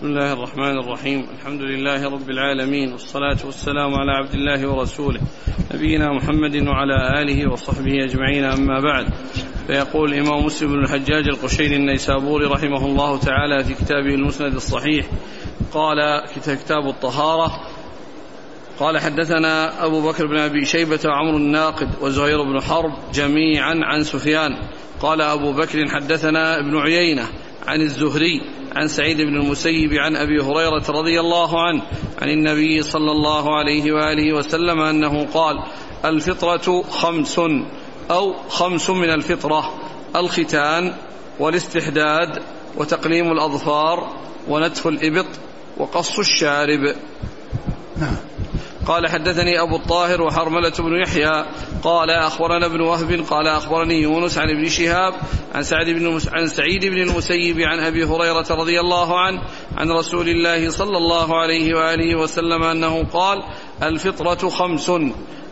بسم الله الرحمن الرحيم. الحمد لله رب العالمين والصلاة والسلام على عبد الله ورسوله نبينا محمد وعلى آله وصحبه أجمعين. أما بعد فيقول الإمام مسلم بن الحجاج القشيري النيسابوري رحمه الله تعالى في كتابه المسند الصحيح قال كتاب الطهارة قال حدثنا أبو بكر بن أبي شيبة وعمر الناقد وزهير بن حرب جميعا عن سفيان. قال أبو بكر حدثنا ابن عيينة عن الزهري عن سعيد بن المسيب عن أبي هريرة رضي الله عنه عن النبي صلى الله عليه وآله وسلم أنه قال الفطرة خمس أو خمس من الفطرة الختان والاستحداد وتقليم الأظفار ونتف الإبط وقص الشارب. نعم. قال حدثني أبو الطاهر وحرملة بن يحيى قال أخبرنا ابن وهب قال أخبرني يونس عن ابن شهاب عن سعد بن عن سعيد بن المسيب عن أبي هريرة رضي الله عنه عن رسول الله صلى الله عليه وآله وسلم أنه قال الفطرة خمس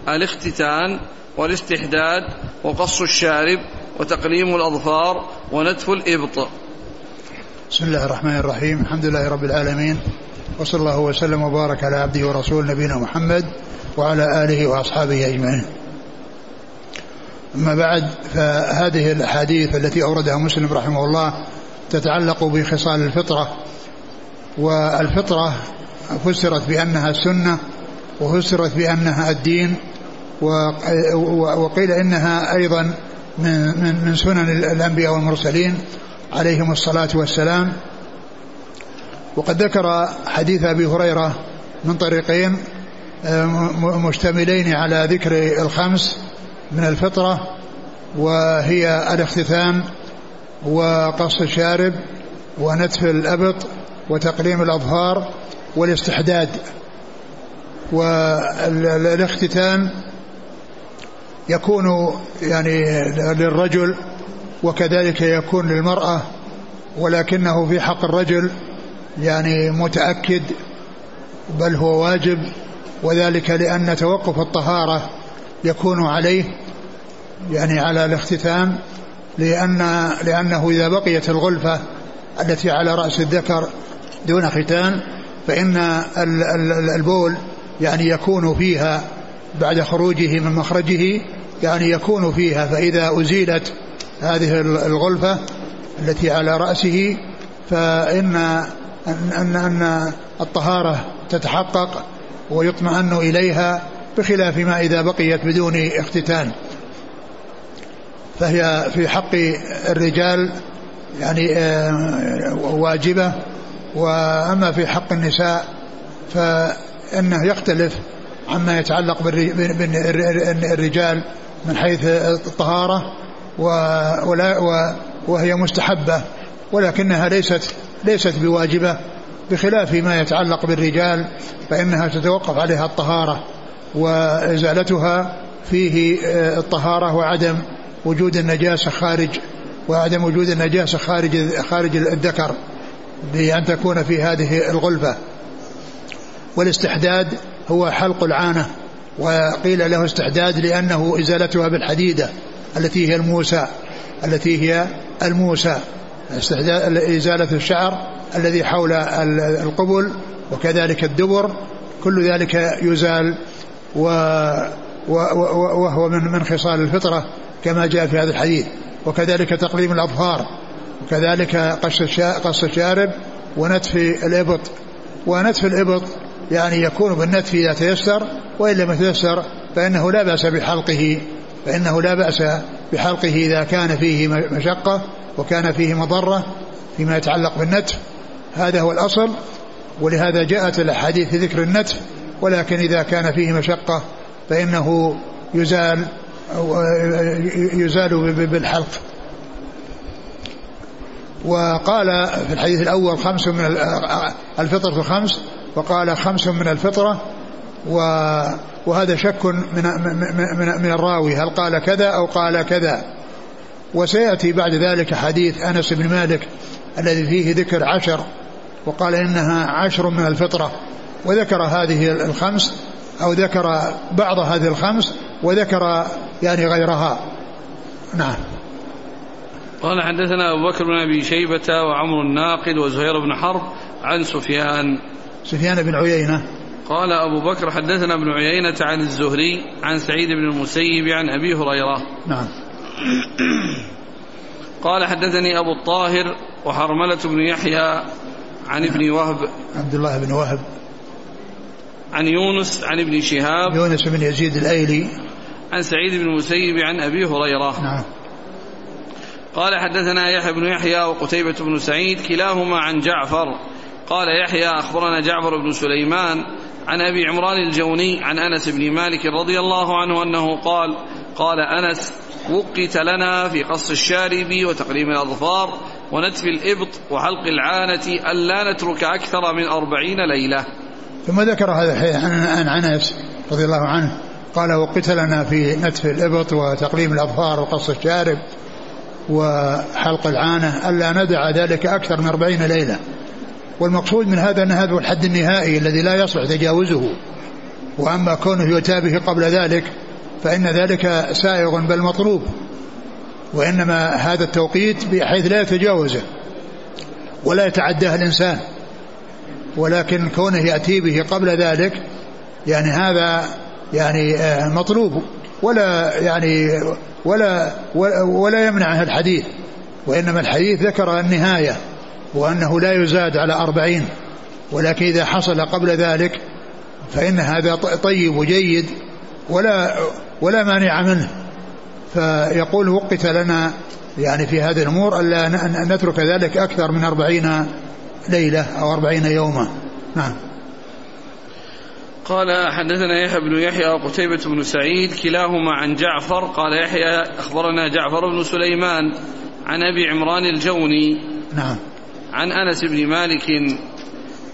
الاختتان والاستحداد وقص الشارب وتقليم الأظفار ونتف الإبط. بسم الله الرحمن الرحيم. الحمد لله رب العالمين. وصلى الله وسلم وبارك على عبده ورسوله نبينا محمد وعلى آله وأصحابه أجمعين. أما بعد فهذه الأحاديث التي أوردها مسلم رحمه الله تتعلق بخصال الفطرة والفطرة فسرت بأنها السنة وفسرت بأنها الدين وقيل إنها أيضا من, من, سنن الأنبياء والمرسلين عليهم الصلاة والسلام. وقد ذكر حديث أبي هريرة من طريقين آه، مشتملين على ذكر الخمس من الفطرة وهي الاختتان وقص الشارب ونتف الأبط وتقليم الأظهار والاستحداد. والاختتان يكون يعني للرجل وكذلك يكون للمرأة ولكنه في حق الرجل يعني متأكد بل هو واجب وذلك لأن توقف الطهارة يكون عليه يعني على الاختتام لأن لأنه إذا بقيت الغلفة التي على رأس الذكر دون ختان فإن البول يعني يكون فيها بعد خروجه من مخرجه يعني يكون فيها فإذا أزيلت هذه الغلفة التي على رأسه فإن أن, أن, أن الطهارة تتحقق ويطمئن إليها بخلاف ما إذا بقيت بدون اختتان. فهي في حق الرجال يعني آه، واجبة. وأما في حق النساء فإنه يختلف عما يتعلق بالرجال من حيث الطهارة ولا وهي مستحبة ولكنها ليست ليست بواجبة بخلاف ما يتعلق بالرجال فإنها تتوقف عليها الطهارة وإزالتها فيه آه، الطهارة وعدم وجود النجاسة خارج وعدم وجود النجاسة خارج خارج الذكر بأن تكون في هذه الغلفة والاستحداد هو حلق العانة وقيل له استحداد لأنه إزالتها بالحديدة التي هي الموسى التي هي الموسى. إزالة الشعر الذي حول القبل وكذلك الدبر كل ذلك يزال و وهو من من خصال الفطرة كما جاء في هذا الحديث. وكذلك تقليم الأظفار وكذلك قص قص الشارب ونتف الإبط. ونتف الإبط يعني يكون بالنتف إذا تيسر وإن لم يتيسر فإنه لا بأس بحلقه فإنه لا بأس بحلقه إذا كان فيه مشقة. وكان فيه مضرة فيما يتعلق بالنتف. هذا هو الأصل ولهذا جاءت الأحاديث في ذكر النتف. ولكن إذا كان فيه مشقة فإنه يزال يزال بالحلق. وقال في الحديث الأول خمس من الفطرة خمس وقال خمس من الفطرة وهذا شك من من من الراوي. هل قال كذا أو قال كذا؟ وسيأتي بعد ذلك حديث أنس بن مالك الذي فيه ذكر عشر وقال إنها عشر من الفطرة وذكر هذه الخمس أو ذكر بعض هذه الخمس وذكر يعني غيرها. نعم. قال حدثنا أبو بكر بن أبي شيبة وعمر الناقد وزهير بن حرب عن سفيان. سفيان بن عيينة. قال أبو بكر حدثنا ابن عيينة عن الزهري عن سعيد بن المسيب عن أبي هريرة. نعم. قال حدثني أبو الطاهر وحرملة بن يحيى عن ابن وهب. عبد الله بن وهب. عن يونس عن ابن شهاب. يونس بن يزيد الأيلي. عن سعيد بن المسيب عن أبي هريرة. نعم. قال حدثنا يحيى بن يحيى وقتيبة بن سعيد كلاهما عن جعفر. قال يحيى أخبرنا جعفر بن سليمان عن أبي عمران الجوني عن أنس بن مالك رضي الله عنه أنه قال قال أنس وقت لنا في قص الشارب وتقليم الأظفار ونتف الإبط وحلق العانة ألا نترك أكثر من أربعين ليلة. ثم ذكر هذا الحديث عن أنس رضي الله عنه قال وقت لنا في نتف الإبط وتقليم الأظفار وقص الشارب وحلق العانة ألا ندع ذلك أكثر من أربعين ليلة. والمقصود من هذا أن هذا هو الحد النهائي الذي لا يصلح تجاوزه. وأما كونه يؤتى به قبل ذلك فإن ذلك سائغ بل مطلوب وإنما هذا التوقيت بحيث لا يتجاوزه ولا يتعداه الإنسان. ولكن كونه يأتي به قبل ذلك يعني هذا يعني آه، مطلوب ولا يعني ولا ولا يمنع الحديث. وإنما الحديث ذكر النهاية وأنه لا يزاد على أربعين. ولكن إذا حصل قبل ذلك فإن هذا طيب وجيد ولا ولا مانع منه. فيقول وقت لنا يعني في هذه الأمور ألا نترك ذلك أكثر من أربعين ليلة أو أربعين يوما. نعم. قال حدثنا يحيى بن يحيى وقتيبة بن سعيد كلاهما عن جعفر. قال يحيى أخبرنا جعفر بن سليمان عن أبي عمران الجوني نعم. عن أنس بن مالك.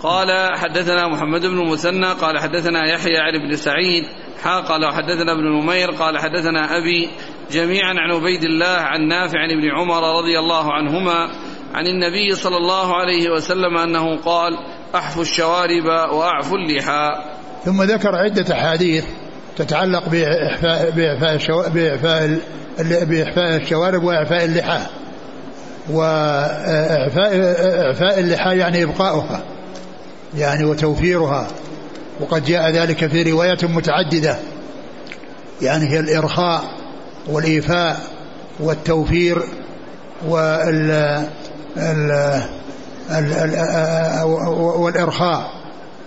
قال حدثنا محمد بن المثنى قال حدثنا يحيى عن ابن سعيد حا قال حدثنا ابن نمير قال حدثنا أبي جميعا عن عبيد الله عن نافع عن ابن عمر رضي الله عنهما عن النبي صلى الله عليه وسلم أنه قال أحفوا الشوارب وأعفوا اللحى. ثم ذكر عدة أحاديث تتعلق بإحفاء بإحفاء بإحفاء بإحفاء الشوارب وإعفاء اللحى. وإعفاء إعفاء اللحى يعني إبقاؤها يعني وتوفيرها. وقد جاء ذلك في روايات متعددة. يعني هي الإرخاء والإيفاء والتوفير وال والإرخاء.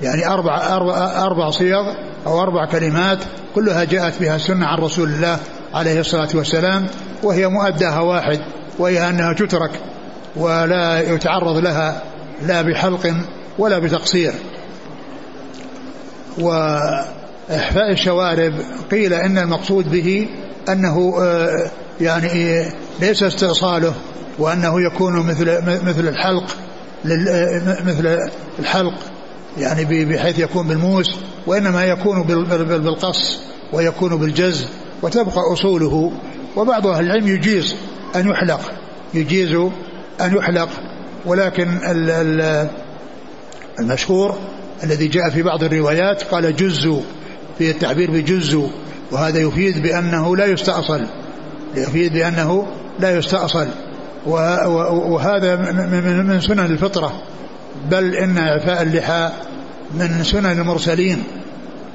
يعني أربع, أربع, أربع صيغ أو أربع كلمات كلها جاءت بها السنة عن رسول الله عليه الصلاة والسلام وهي مؤداها واحد وهي أنها تترك ولا يتعرض لها لا بحلق ولا بتقصير. وإحفاء الشوارب قيل إن المقصود به أنه آه، يعني ليس استئصاله وأنه يكون مثل مثل الحلق مثل الحلق يعني بحيث يكون بالموس وإنما يكون بالقص ويكون بالجز وتبقى أصوله. وبعض أهل العلم يجيز أن يحلق يجيز أن يحلق ولكن المشهور الذي جاء في بعض الروايات قال جزوا في التعبير بجزوا وهذا يفيد بأنه لا يستأصل. يفيد بأنه لا يستأصل. وهذا من سنن الفطرة. بل إن إعفاء اللحى من سنن المرسلين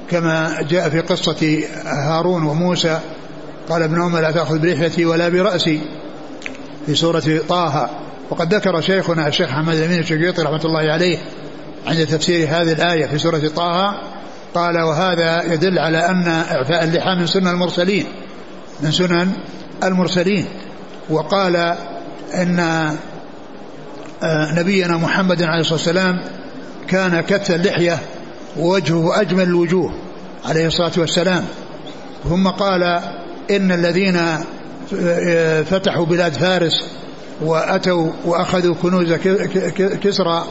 كما جاء في قصة هارون وموسى. قال ابن عمر لا تأخذ بلحيتي ولا برأسي. في سورة طه. وقد ذكر شيخنا الشيخ محمد الأمين الشقيطي رحمة الله عليه عند تفسير هذه الآية في سورة طه قال وهذا يدل على أن إعفاء اللحى من سنن المرسلين من سنن المرسلين. وقال أن آه، نبينا محمد عليه الصلاة والسلام كان كث اللحية ووجهه أجمل الوجوه عليه الصلاة والسلام. ثم قال إن الذين آه، فتحوا بلاد فارس وأتوا وأخذوا كنوز كسرى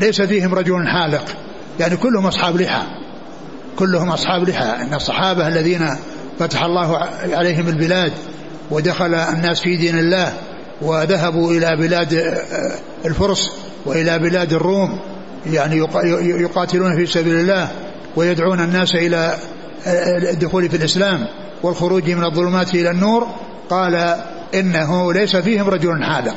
ليس فيهم رجل حالق. يعني كلهم أصحاب لحى كلهم أصحاب لحى إن الصحابة الذين فتح الله عليهم البلاد ودخل الناس في دين الله وذهبوا إلى بلاد آه، الفرس وإلى بلاد الروم يعني يقاتلون في سبيل الله ويدعون الناس إلى آه، الدخول في الإسلام والخروج من الظلمات إلى النور. قال إنه ليس فيهم رجل حالق.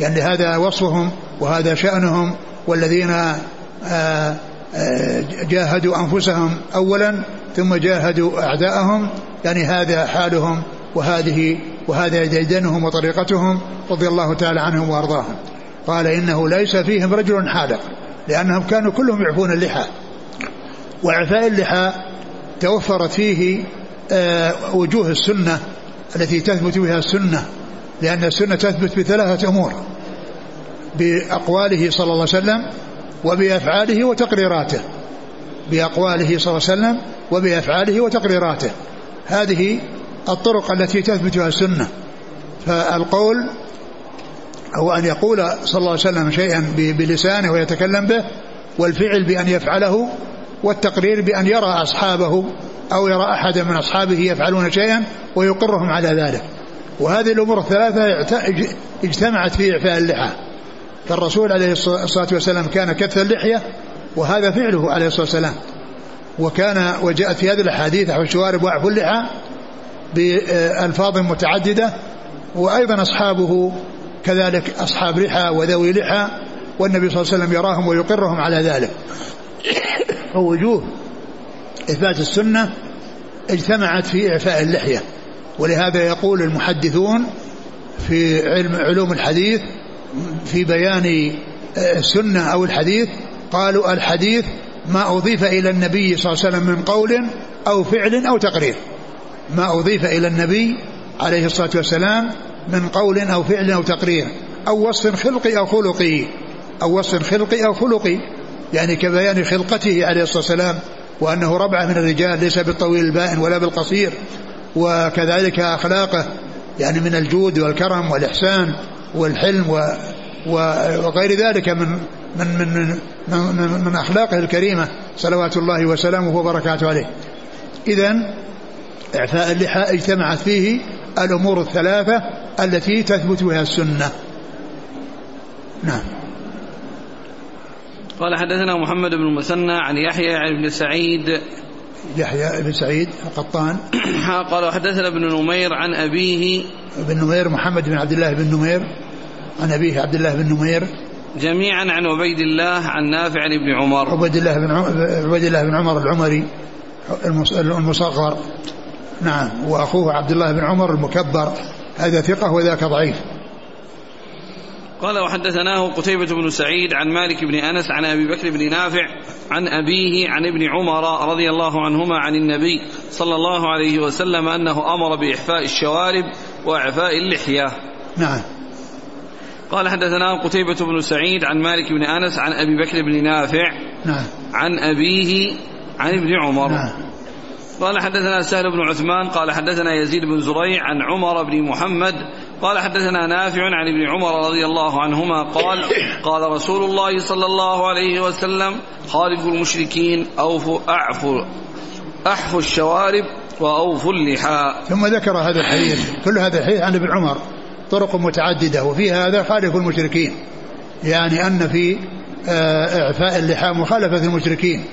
يعني هذا وصفهم وهذا شأنهم والذين آه، آه، جاهدوا أنفسهم أولا ثم جاهدوا أعداءهم. يعني هذا حالهم وهذه وهذا ديدنهم وطريقتهم رضي الله تعالى عنهم وأرضاهم. قال إنه ليس فيهم رجل حالق لأنهم كانوا كلهم يعفون اللحى. وإعفاء اللحى توفرت فيه آه، وجوه السنة التي تثبت بها السنة لأن السنة تثبت بثلاثة أمور. بأقواله صلى الله عليه وسلم وبأفعاله وتقريراته. بأقواله صلى الله عليه وسلم وبأفعاله وتقريراته. هذه الطرق التي تثبتها السنة. فالقول أو أن يقول صلى الله عليه وسلم شيئا بلسانه ويتكلم به والفعل بأن يفعله والتقرير بأن يرى أصحابه أو يرى أحدا من أصحابه يفعلون شيئا ويقرهم على ذلك. وهذه الأمور الثلاثة اجتمعت في إعفاء اللحى. فالرسول عليه الصلاة والسلام كان كث اللحية وهذا فعله عليه الصلاة والسلام. وكان وجاءت في هذه الأحاديث أو الشوارب وأعفو اللحى بألفاظ متعددة وأيضا أصحابه كذلك أصحاب لحى وذوي لحى والنبي صلى الله عليه وسلم يراهم ويقرهم على ذلك. ووجوه إثبات السنة اجتمعت في إعفاء اللحية. ولهذا يقول المحدثون في علم علوم الحديث في بيان السنة أو الحديث قالوا الحديث ما أضيف إلى النبي صلى الله عليه وسلم من قول أو فعل أو تقرير. ما أضيف إلى النبي عليه الصلاة والسلام من قول أو فعل أو تقرير أو وصف خلقي أو خلقي أو وصف خلقي أو خلقي يعني كبيان خلقته عليه الصلاة والسلام وأنه ربعة من الرجال ليس بالطويل البائن ولا بالقصير وكذلك أخلاقه يعني من الجود والكرم والإحسان. والحلم و وغير ذلك من من من من, من أخلاقه الكريمة صلوات الله وسلامه وبركاته عليه. اذا إعفاء اللحى اجتمعت فيه الأمور الثلاثة التي تثبت بها السنة. نعم. قال حدثنا محمد بن المثنى عن يحيى عن ابن سعيد يحيى بن سعيد القطان. قال حدثنا ابن نمير عن أبيه. ابن نمير محمد بن عبد الله بن نمير. عن أبيه عبد الله بن نمير. جميعا عن عبيد الله عن نافع عن ابن عمر. عبيد الله بن عبيد الله بن عمر العمري المصغر. نعم. وأخوه عبد الله بن عمر المكبر. هذا ثقة وذاك ضعيف. قال وحدثناه قتيبة بن سعيد عن مالك بن أنس عن أبي بكر بن نافع عن أبيه عن ابن عمر رضي الله عنهما عن النبي صلى الله عليه وسلم أنه أمر بإحفاء الشوارب وإعفاء اللحية. نعم. قال حدثنا قتيبة بن سعيد عن مالك بن أنس عن أبي بكر بن نافع نعم. عن أبيه عن ابن عمر. نعم. قال حدثنا سهل بن عثمان قال حدثنا يزيد بن زريع عن عمر بن محمد قال حدثنا نافع عن ابن عمر رضي الله عنهما قال قال رسول الله صلى الله عليه وسلم خالفوا المشركين أوفوا أعفوا أحفوا الشوارب وأوفوا اللحى ثم ذكر هذا الحديث كل هذا الحديث عن ابن عمر طرق متعددة وفي هذا خالف المشركين. يعني أن في آه، إعفاء اللحى مخالفة المشركين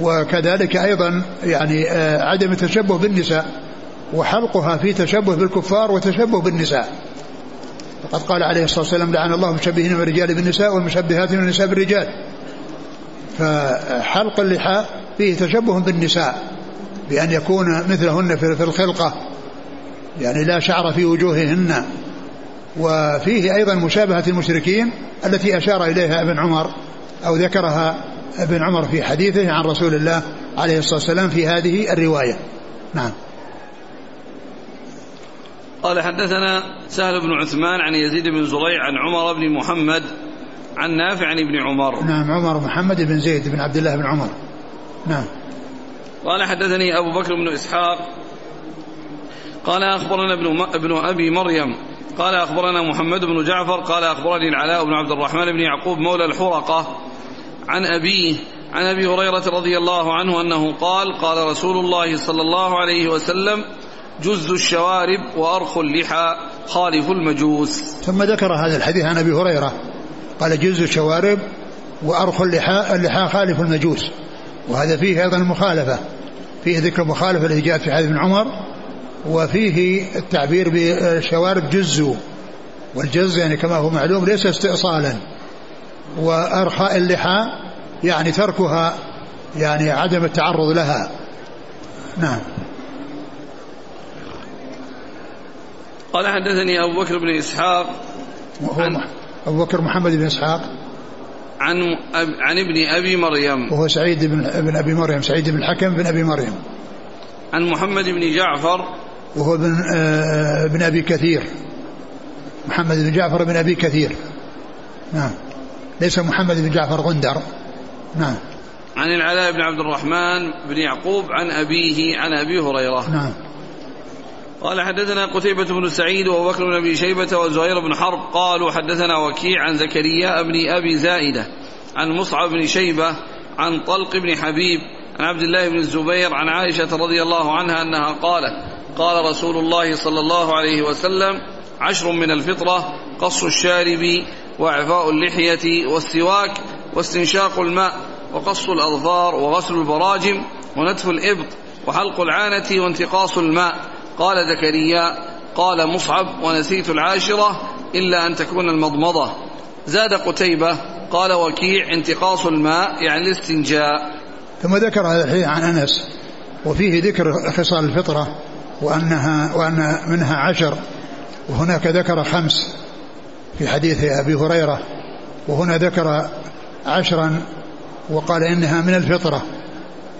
وكذلك أيضا يعني آه، عدم التشبه بالنساء. وحلقها في تشبه بالكفار وتشبه بالنساء. فقد قال عليه الصلاة والسلام لعن الله المشبهين من الرجال بالنساء والمشبهات من النساء بالرجال. فحلق اللحى فيه تشبه بالنساء بأن يكون مثلهن في الخلقة يعني لا شعر في وجوههن. وفيه أيضا مشابهة المشركين التي أشار إليها ابن عمر أو ذكرها ابن عمر في حديثه عن رسول الله عليه الصلاة والسلام في هذه الرواية. نعم. قال حدثنا سهل بن عثمان عن يزيد بن زريع عن عمر بن محمد عن نافع عن ابن عمر. نعم عمر محمد بن زيد بن عبد الله بن عمر. نعم. قال حدثني أبو بكر بن إسحاق. قال أخبرنا ابن, ابن أبي مريم. قال أخبرنا محمد بن جعفر. قال أخبرني العلاء بن عبد الرحمن بن يعقوب مولى الحرقة. عن أبيه عن أبي هريرة رضي الله عنه أنه قال قال رسول الله صلى الله عليه وسلم جز الشوارب وأرخ اللحى خالف المجوس. ثم ذكر هذا الحديث عن أبي هريرة. قال جز الشوارب وأرخ اللحى اللحى خالف المجوس. وهذا فيه أيضا المخالفة فيه ذكر المخالفة التي جاءت في حديث ابن عمر وفيه التعبير بشوارب جزوا والجز يعني كما هو معلوم ليس استئصالا. وأرخاء اللحى يعني تركها يعني عدم التعرض لها. نعم. قال حدثني أبو بكر بن إسحاق عن أبو بكر محمد بن إسحاق. عن أب عن ابن أبي مريم. وهو سعيد بن, بن أبي مريم سعيد بن الحكم بن أبي مريم. عن محمد بن جعفر. وهو ابن آه ابن أبي كثير. محمد بن جعفر بن أبي كثير. نعم. ليس محمد بن جعفر غندر. نعم. عن العلاء بن عبد الرحمن بن يعقوب عن أبيه عن أبي هريرة. نعم. قال حدثنا قتيبة بن سعيد وأبو بكر بن أبي شيبة وزهير بن حرب قالوا حدثنا وكيع عن زكريا بن أبي زائدة عن مصعب بن شيبة عن طلق بن حبيب عن عبد الله بن الزبير عن عائشة رضي الله عنها أنها قالت قال رسول الله صلى الله عليه وسلم عشر من الفطرة قص الشارب وإعفاء اللحية والسواك واستنشاق الماء وقص الأظفار وغسل البراجم ونتف الإبط وحلق العانة وانتقاص الماء قال زكريا قال مصعب ونسيت العاشرة إلا أن تكون المضمضة. زاد قتيبة قال وكيع انتقاص الماء يعني الاستنجاء. ثم ذكر هذا الحديث عن أنس وفيه ذكر خصال الفطرة وأنها وأن منها عشر وهناك ذكر خمس في حديث أبي هريرة وهنا ذكر عشرا وقال إنها من الفطرة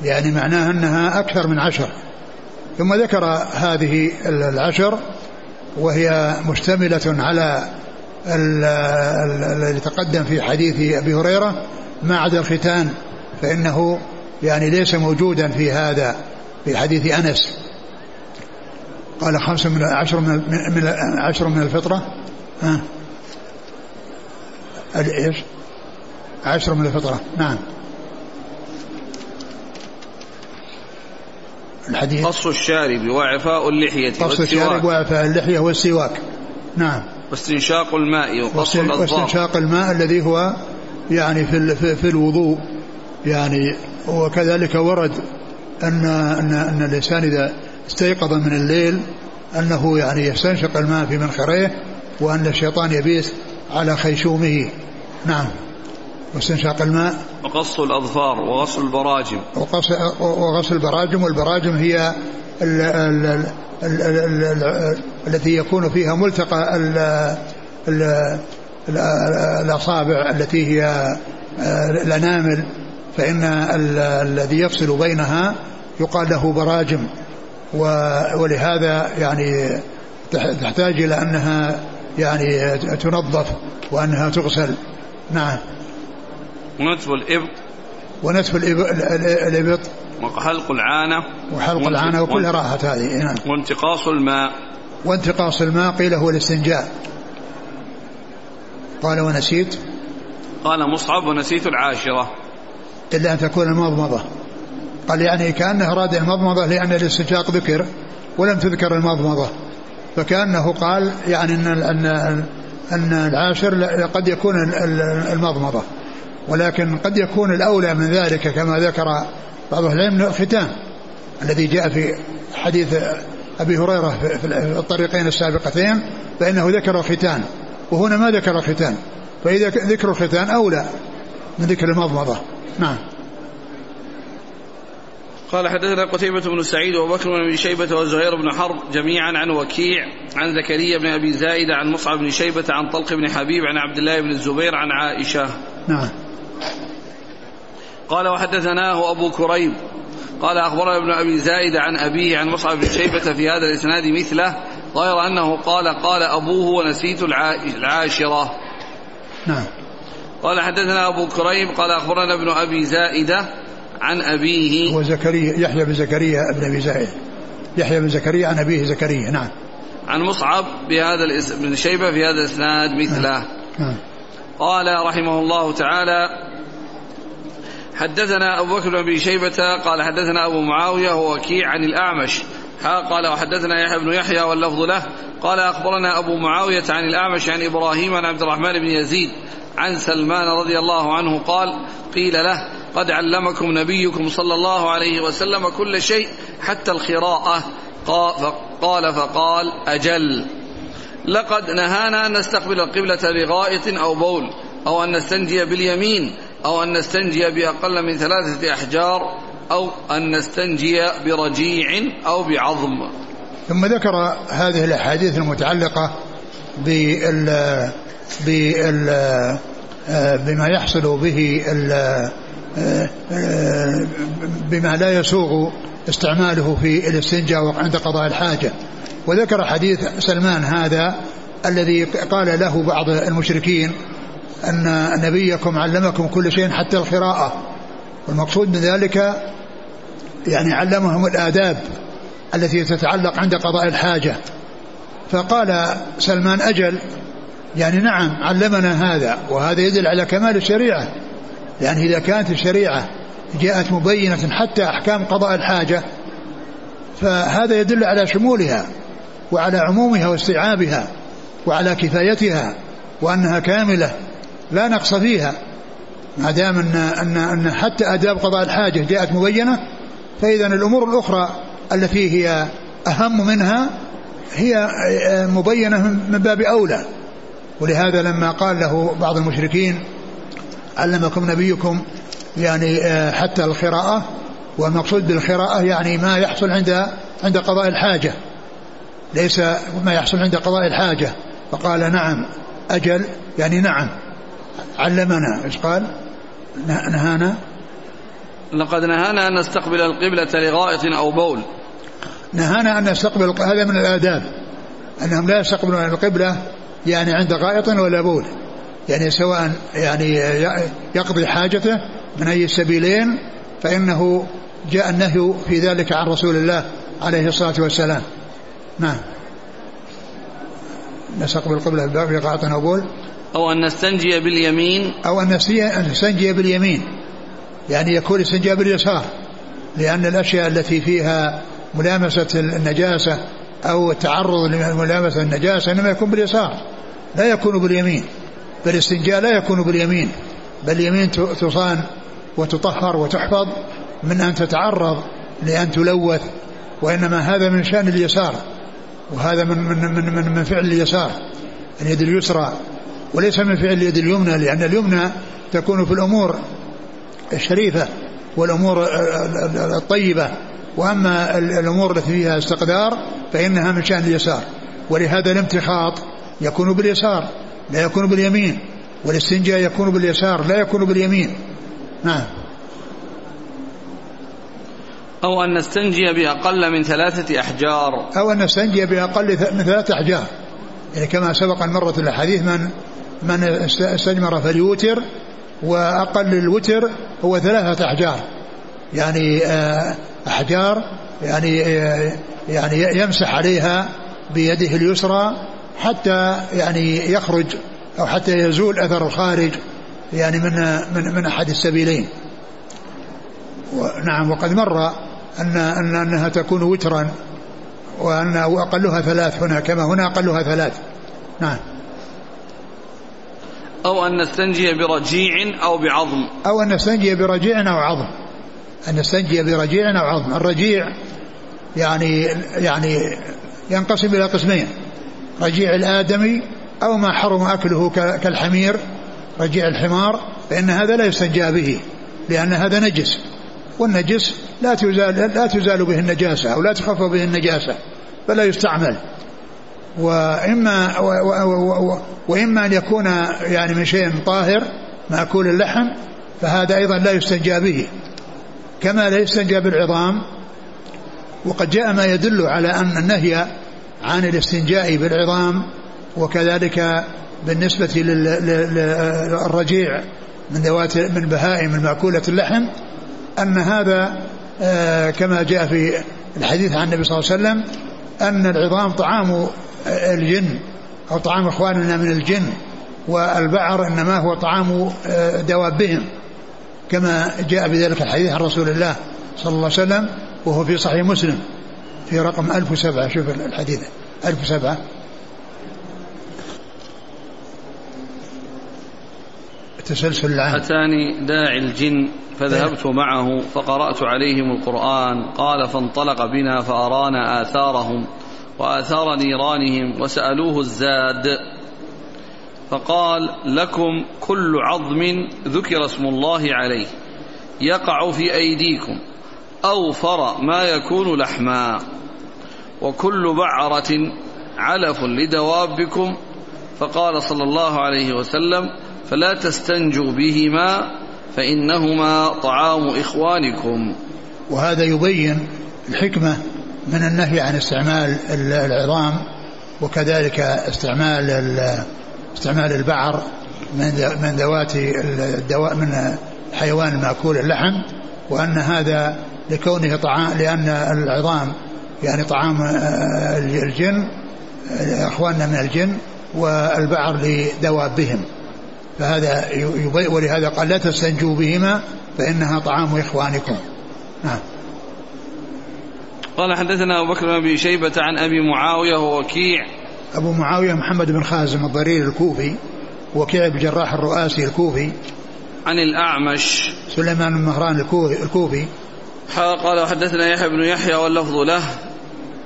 يعني معناها أنها أكثر من عشر. ثم ذكر هذه العشر وهي مشتملة على الذي تقدم في حديث أبي هريرة. ما عدا الختان فإنه يعني ليس موجودا في هذا في حديث أنس. قال خمس من عشر من, من عشر من الفطرة. ها؟ إيش؟ عشر من الفطرة. نعم. الحديث. قص الشارب وإعفاء اللحية قص الشارب وإعفاء اللحية والسواك. نعم. واستنشاق الماء وقص الأظفار واستنشاق الماء الذي هو يعني في في الوضوء. يعني وكذلك ورد أن أن أن الإنسان إذا استيقظ من الليل أنه يعني يستنشق الماء في منخريه وأن الشيطان يبيت على خيشومه. نعم. واستنشاق الماء. وقص الأظفار وغسل البراجم. وقص وغسل البراجم والبراجم هي ال ال ال ال ال التي يكون فيها ملتقى ال ال الأصابع التي هي الأنامل. فإن الذي يفصل بينها يقال له براجم. ولهذا يعني تحتاج إلى أنها يعني تنظف وأنها تغسل. نعم. ونتف الإبط. ونتف الإبط. وحلق العانة. وحلق العانة وكلها راحت هذه نعم. وانتقاص الماء. وانتقاص الماء قيل هو الاستنجاء. قال ونسيت. قال مصعب ونسيت العاشرة. إلا أن تكون المضمضة. قال يعني كأنه أراد المضمضة لأن الاستنشاق ذكر ولم تذكر المضمضة. فكأنه قال يعني أن أن أن العاشر قد يكون المضمضة. ولكن قد يكون الأولى من ذلك كما ذكر بعض أهل العلم الختان الذي جاء في حديث أبي هريرة في الطريقين السابقتين فإنه ذكر الختان وهنا ما ذكر الختان فإذا ذكر الختان أولى من ذكر المضمضة. نعم. قال حدثنا قتيبة بن سعيد وبكر بن شيبة وزهير بن حرب جميعا عن وكيع عن زكريا بن أبي زايدة عن مصعب بن شيبة عن طلق بن حبيب عن عبد الله بن الزبير عن عائشة. نعم. قال وحدثناه أبو كريب قال أخبرنا ابن أبي زايدة عن أبيه عن مصعب بن شيبة في هذا الإسناد مثله غير أنه قال قال أبوه ونسيت العاشرة. نعم. قال حدثنا أبو كريب قال أخبرنا ابن أبي زائدة عن أبيه. هو زكريا يحيى بن زكريا ابن أبي زائد يحيى بن زكريا عن أبيه زكريا نعم. عن مصعب بهذا الاسم بن شيبة في هذا الإسناد مثله. نعم. قال رحمه الله تعالى حدثنا أبو بكر بن شيبة قال حدثنا أبو معاوية ووكيع عن الأعمش. ها قال وحدثنا يحيى بن يحيى واللفظ له. قال أخبرنا أبو معاوية عن الأعمش عن إبراهيم عن عبد الرحمن بن يزيد عن سلمان رضي الله عنه قال قيل له قد علمكم نبيكم صلى الله عليه وسلم كل شيء حتى الخراءة قال فقال أجل. لقد نهانا أن نستقبل القبلة لغائط أو بول أو أن نستنجي باليمين أو أن نستنجي بأقل من ثلاثة أحجار أو أن نستنجي برجيع أو بعظم. ثم ذكر هذه الأحاديث المتعلقة بال بال بما يحصل به بما لا يسوغ استعماله في الاستنجاء عند قضاء الحاجة. وذكر حديث سلمان هذا الذي قال له بعض المشركين أن نبيكم علمكم كل شيء حتى القراءة. والمقصود من ذلك يعني علمهم الآداب التي تتعلق عند قضاء الحاجة. فقال سلمان أجل يعني نعم علمنا هذا وهذا يدل على كمال الشريعة. يعني إذا كانت الشريعة جاءت مبينة حتى أحكام قضاء الحاجة فهذا يدل على شمولها وعلى عمومها واستيعابها وعلى كفايتها وأنها كاملة. لا نقص فيها. ما دام أن, أن, أن حتى آداب قضاء الحاجة جاءت مبينة فإذا الأمور الأخرى التي هي أهم منها هي مبينة من باب أولى. ولهذا لما قال له بعض المشركين علمكم نبيكم يعني حتى القراءة والمقصود بالقراءة يعني ما يحصل عند عند قضاء الحاجة. ليس ما يحصل عند قضاء الحاجة. فقال نعم أجل يعني نعم. علمنا إيش قال؟ نهانا؟ لقد نهانا أن نستقبل القبلة لغائط أو بول. نهانا أن نستقبل هذا من الآداب أنهم لا يستقبلون القبلة يعني عند غائط ولا بول. يعني سواء يعني يقضي حاجته من أي السبيلين فإنه جاء النهي في ذلك عن رسول الله عليه الصلاة والسلام. نعم. نستقبل القبلة في غائط أو بول. أو أن نستنجي باليمين. أو أن نستنجي باليمين. يعني يكون الاستنجاء باليسار. لأن الأشياء التي فيها ملامسة النجاسة أو التعرض لملامسة النجاسة إنما يكون باليسار. لا يكون باليمين. فالاستنجاء لا يكون باليمين. بل اليمين تصان وتطهر وتحفظ من أن تتعرض لأن تلوث. وإنما هذا من شأن اليسار. وهذا من من من من, من فعل اليسار. اليد اليسرى وليس من فعل اليد اليمنى لأن اليمنى تكون في الأمور الشريفة والأمور الطيبة. وأما الأمور التي فيها استقدار فإنها من شأن اليسار. ولهذا الامتخاط يكون باليسار لا يكون باليمين. والاستنجاء يكون باليسار لا يكون باليمين. نعم. أو أن نستنجي بأقل من ثلاثة أحجار. أو أن نستنجي بأقل من ثلاثة أحجار. يعني كما سبق أن مرت الأحاديث من من استجمر فليوتر وأقل الوتر هو ثلاثة أحجار. يعني أحجار يعني يعني يمسح عليها بيده اليسرى حتى يعني يخرج أو حتى يزول أثر الخارج يعني من من من أحد السبيلين. نعم وقد مر أن أن أنها تكون وترا وأن أقلها ثلاث هنا كما هنا أقلها ثلاث. نعم. أو أن نستنجي برجيع أو بعظم. أو أن نستنجي برجيع أو عظم. أن نستنجي برجيع أو عظم. الرجيع يعني يعني ينقسم إلى قسمين. رجيع الآدمي أو ما حرم أكله كالحمير. رجيع الحمار فإن هذا لا يستنجى به لأن هذا نجس. والنجس لا تزال لا تزال به النجاسة أو لا تخفف به النجاسة فلا يستعمل. وإما وإما أن يكون يعني من شيء طاهر مأكول اللحم فهذا أيضا لا يستنجى به. كما لا يستنجى بالعظام وقد جاء ما يدل على أن النهي عن الاستنجاء بالعظام وكذلك بالنسبة للرجيع من ذوات من بهائم المأكولة اللحم أن هذا كما جاء في الحديث عن النبي صلى الله عليه وسلم أن العظام طعام الجن أو طعام إخواننا من الجن والبعر إنما هو طعام دوابهم كما جاء بذلك الحديث عن رسول الله صلى الله عليه وسلم وهو في صحيح مسلم في رقم 1007 شوف الحديث 1007 التسلسل العام. أتاني داعي الجن فذهبت معه فقرأت عليهم القرآن قال فانطلق بنا فأرانا آثارهم وآثار نيرانهم وسألوه الزاد فقال لكم كل عظم ذكر اسم الله عليه يقع في أيديكم أوفر ما يكون لحما وكل بعرة علف لدوابكم. فقال صلى الله عليه وسلم فلا تستنجوا بهما فإنهما طعام إخوانكم. وهذا يبين الحكمة من النهي عن استعمال العظام وكذلك استعمال استعمال البعر من من ذوات الدواء من الحيوان المأكول اللحم وأن هذا لكونه طعام لأن العظام يعني طعام آه، الجن إخواننا من الجن والبعر لدوابهم فهذا ولهذا قال لا تستنجوا بهما فإنها طعام إخوانكم. نعم. قال حدثنا أبو بكر بن شيبة عن أبي معاوية ووكيع أبو معاوية محمد بن خازم الضرير الكوفي وكيع بن جراح الرؤاسي الكوفي. عن الأعمش. سليمان بن مهران الكوفي قال وحدثنا يحيى بن يحيى واللفظ له.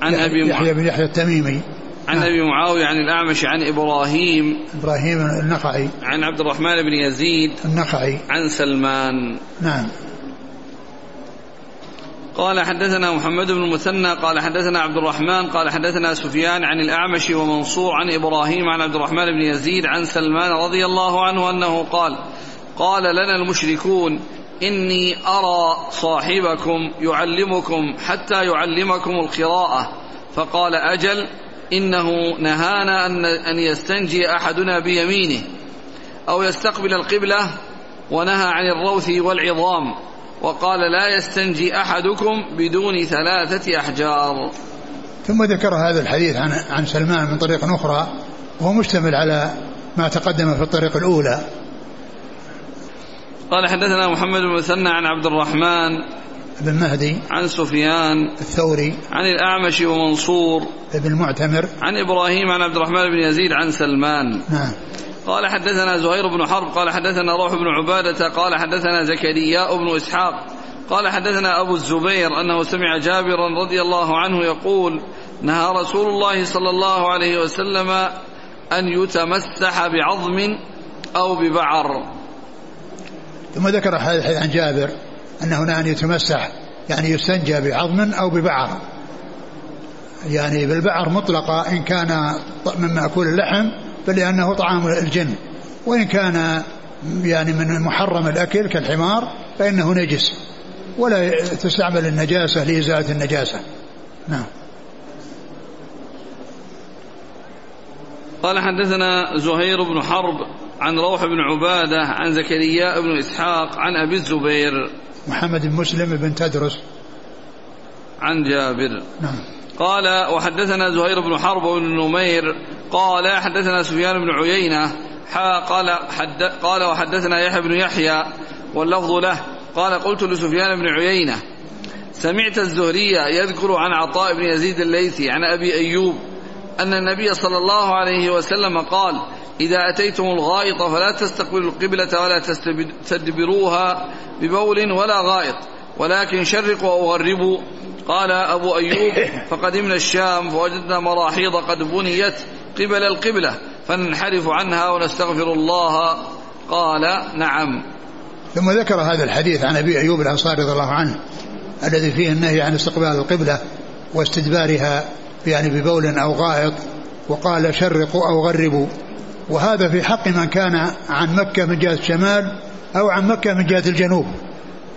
عن أبي يحيى بن يحيى التميمي. عن نعم. أبي معاوية عن الأعمش عن إبراهيم. إبراهيم النخعي. عن عبد الرحمن بن يزيد. النخعي. عن سلمان. نعم. قال حدثنا محمد بن المثنى قال حدثنا عبد الرحمن قال حدثنا سفيان عن الأعمش ومنصور عن إبراهيم عن عبد الرحمن بن يزيد عن سلمان رضي الله عنه أنه قال قال لنا المشركون إني أرى صاحبكم يعلمكم حتى يعلمكم القراءة. فقال أجل إنه نهانا أن يستنجي أحدنا بيمينه أو يستقبل القبلة ونهى عن الروث والعظام. وقال لا يستنجي أحدكم بدون ثلاثة أحجار. ثم ذكر هذا الحديث عن عن سلمان من طريق أخرى وهو مشتمل على ما تقدم في الطريق الأولى. قال حدثنا محمد بن مثنى عن عبد الرحمن بن مهدي عن سفيان الثوري عن الأعمش ومنصور بن معتمر عن إبراهيم عن عبد الرحمن بن يزيد عن سلمان. نعم. قال حدثنا زهير بن حرب قال حدثنا روح بن عبادة قال حدثنا زكريا بن إسحاق قال حدثنا أبو الزبير أنه سمع جابرا رضي الله عنه يقول نهى رسول الله صلى الله عليه وسلم أن يتمسح بعظم أو ببعر. ثم ذكر الحديث عن جابر أن هنا أن يتمسح يعني يستنجى بعظم أو ببعر. يعني بالبعر مطلقة إن كان من مأكول اللحم فلأنه طعام الجن. وإن كان يعني من محرم الأكل كالحمار فإنه نجس. ولا تستعمل النجاسة لإزالة النجاسة. نعم. قال حدثنا زهير بن حرب عن روح بن عبادة عن زكريا بن إسحاق عن أبي الزبير. محمد بن مسلم بن تدرس. عن جابر. نعم. قال وحدثنا زهير بن حرب بن نمير قال حدثنا سفيان بن عيينة قال حد قال وحدثنا يحيى بن يحيى واللفظ له. قال قلت لسفيان بن عيينة سمعت الزهري يذكر عن عطاء بن يزيد الليثي عن أبي أيوب أن النبي صلى الله عليه وسلم قال إذا أتيتم الغائط فلا تستقبلوا القبلة ولا تستدبروها ببول ولا غائط ولكن شرقوا أو غربوا قال أبو أيوب فقدمنا الشام فوجدنا مراحيض قد بنيت قبل القبلة فننحرف عنها ونستغفر الله. قال نعم. ثم ذكر هذا الحديث عن أبي أيوب الأنصاري رضي الله عنه الذي فيه النهي عن استقبال القبلة واستدبارها يعني ببول أو غائط وقال شرقوا أو غربوا. وهذا في حق من كان عن مكة من جهة الشمال أو عن مكة من جهة الجنوب.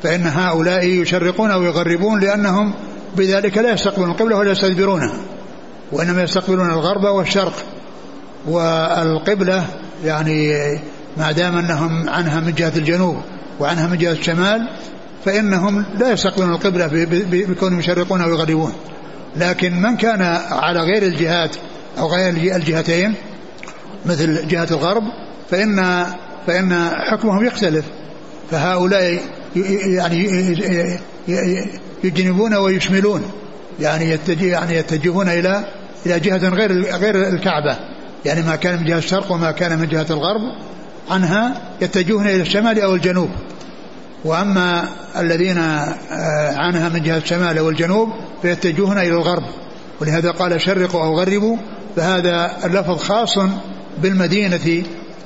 فإن هؤلاء يشرقون أو يغربون لأنهم بذلك لا يستقبلون القبلة ولا يستدبرونها. وإنما يستقبلون الغرب والشرق والقبلة يعني ما دام أنهم عنها من جهة الجنوب وعنها من جهة الشمال فإنهم لا يستقبلون القبلة بكونهم يشرقون أو يغربون. لكن من كان على غير الجهات أو غير الجهتين مثل جهة الغرب فإن فإن حكمهم يختلف. فهؤلاء يعني يجنبون ويشملون. يعني يتجه يعني يتجهون إلى إلى جهة غير غير الكعبة. يعني ما كان من جهة الشرق وما كان من جهة الغرب. عنها يتجهون إلى الشمال أو الجنوب. وأما الذين آه، عنها من جهة الشمال أو الجنوب فيتجهون إلى الغرب. ولهذا قال شرقوا أو غربوا. فهذا اللفظ خاص بالمدينة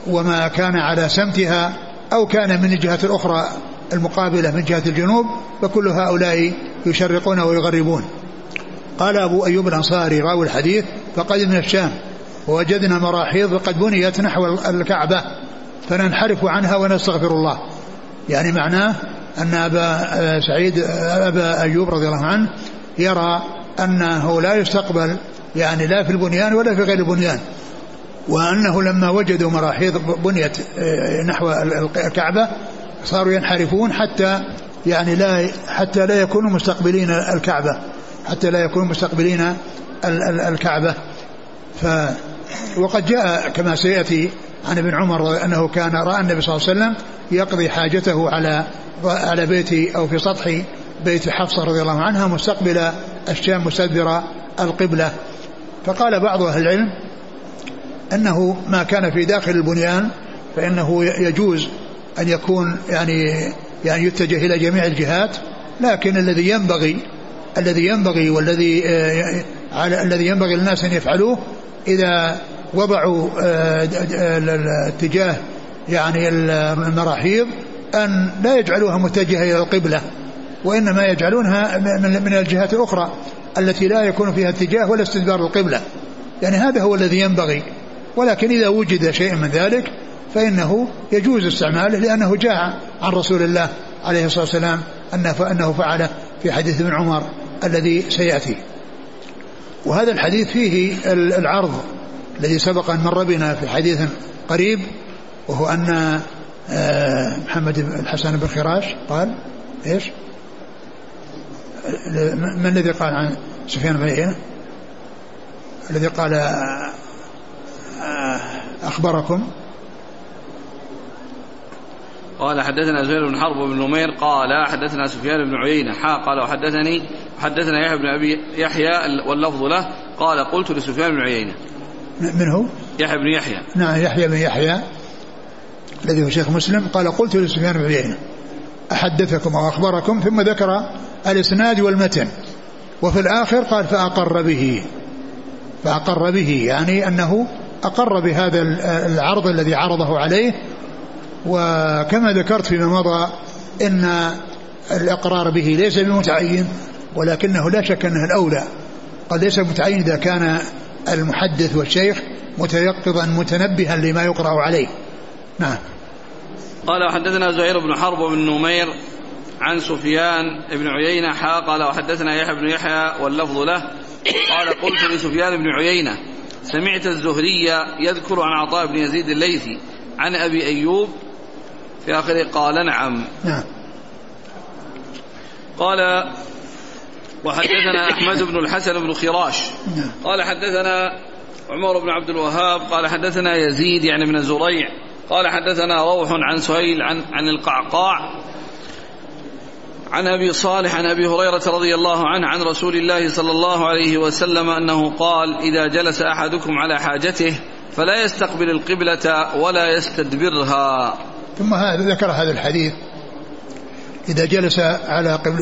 وما كان على سمتها أو كان من الجهة الأخرى المقابلة من جهة الجنوب. فكل هؤلاء يشرقون ويغربون. قال أبو أيوب الأنصاري راوي الحديث فقدمنا الشام ووجدنا مراحيض قد بنيت نحو الكعبة فننحرف عنها ونستغفر الله. يعني معناه أن أبا سعيد أبا أيوب رضي الله عنه يرى أنه لا يستقبل يعني لا في البنيان ولا في غير البنيان وأنه لما وجدوا مراحيض بنيت آه، نحو الكعبة صاروا ينحرفون حتى يعني لا حتى لا يكونوا مستقبلين الكعبة. حتى لا يكونوا مستقبلين الكعبة. ف وقد جاء كما سيأتي عن ابن عمر أنه كان رأى النبي صلى الله عليه وسلم يقضي حاجته على على بيت أو في سطح بيت حفصة رضي الله عنها مستقبل الشام مستدبر القبلة. فقال بعض أهل العلم أنه ما كان في داخل البنيان فإنه يجوز أن يكون يعني يعني يتجه إلى جميع الجهات لكن الذي ينبغي الذي ينبغي والذي آه، على الذي ينبغي للناس أن يفعلوه إذا وضعوا آه، اتجاه يعني المراحيض أن لا يجعلوها متجهة إلى القبلة وإنما يجعلونها من الجهات الأخرى التي لا يكون فيها اتجاه ولا استدبار القبلة. يعني هذا هو الذي ينبغي. ولكن إذا وجد شيء من ذلك فإنه يجوز استعماله لأنه جاء عن رسول الله عليه الصلاة والسلام أنه فعله. في حديث ابن عمر الذي سيأتي وهذا الحديث فيه العرض الذي سبق أن مر بنا في حديث قريب وهو أن آه، محمد الحسن بن خراش قال إيش؟ من الذي قال عن سفيان بن عيينة؟ الذي قال آه، أخبركم قال حدثنا زهير بن حرب بن نمير قال حدثنا سفيان بن عيينة حا قال وحدثني حدثنا يحيى بن أبي يحيى واللفظ له قال قلت لسفيان بن عيينة من هو؟ يحيى بن يحيى نعم يحيى بن يحيى الذي هو شيخ مسلم قال قلت لسفيان بن عيينة أحدثكم أو أخبركم ثم ذكر الإسناد والمتن وفي الآخر قال فأقر به فأقر به يعني أنه أقر بهذا العرض الذي عرضه عليه وكما ذكرت فيما مضى إن الإقرار به ليس بمتعين ولكنه لا شك أنه الأولى. قد ليس متعين إذا كان المحدث والشيخ متيقظا متنبها لما يقرأ عليه. نعم. قال وحدثنا زهير بن حرب بن نمير عن سفيان بن عيينة حا قال وحدثنا يحيى بن يحيى واللفظ له. قال قلت لسفيان بن عيينة سمعت الزهري يذكر عن عطاء بن يزيد الليثي عن أبي أيوب في آخره قال نعم. نعم. قال وحدثنا أحمد بن الحسن بن خراش. نعم. قال حدثنا عمر بن عبد الوهاب قال حدثنا يزيد يعني من زريع قال حدثنا روح عن سهيل عن عن القعقاع. عن أبي صالح عن أبي هريرة رضي الله عنه عن رسول الله صلى الله عليه وسلم أنه قال إذا جلس أحدكم على حاجته فلا يستقبل القبلة ولا يستدبرها. ثم هذا ذكر هذا الحديث. إذا جلس على قبل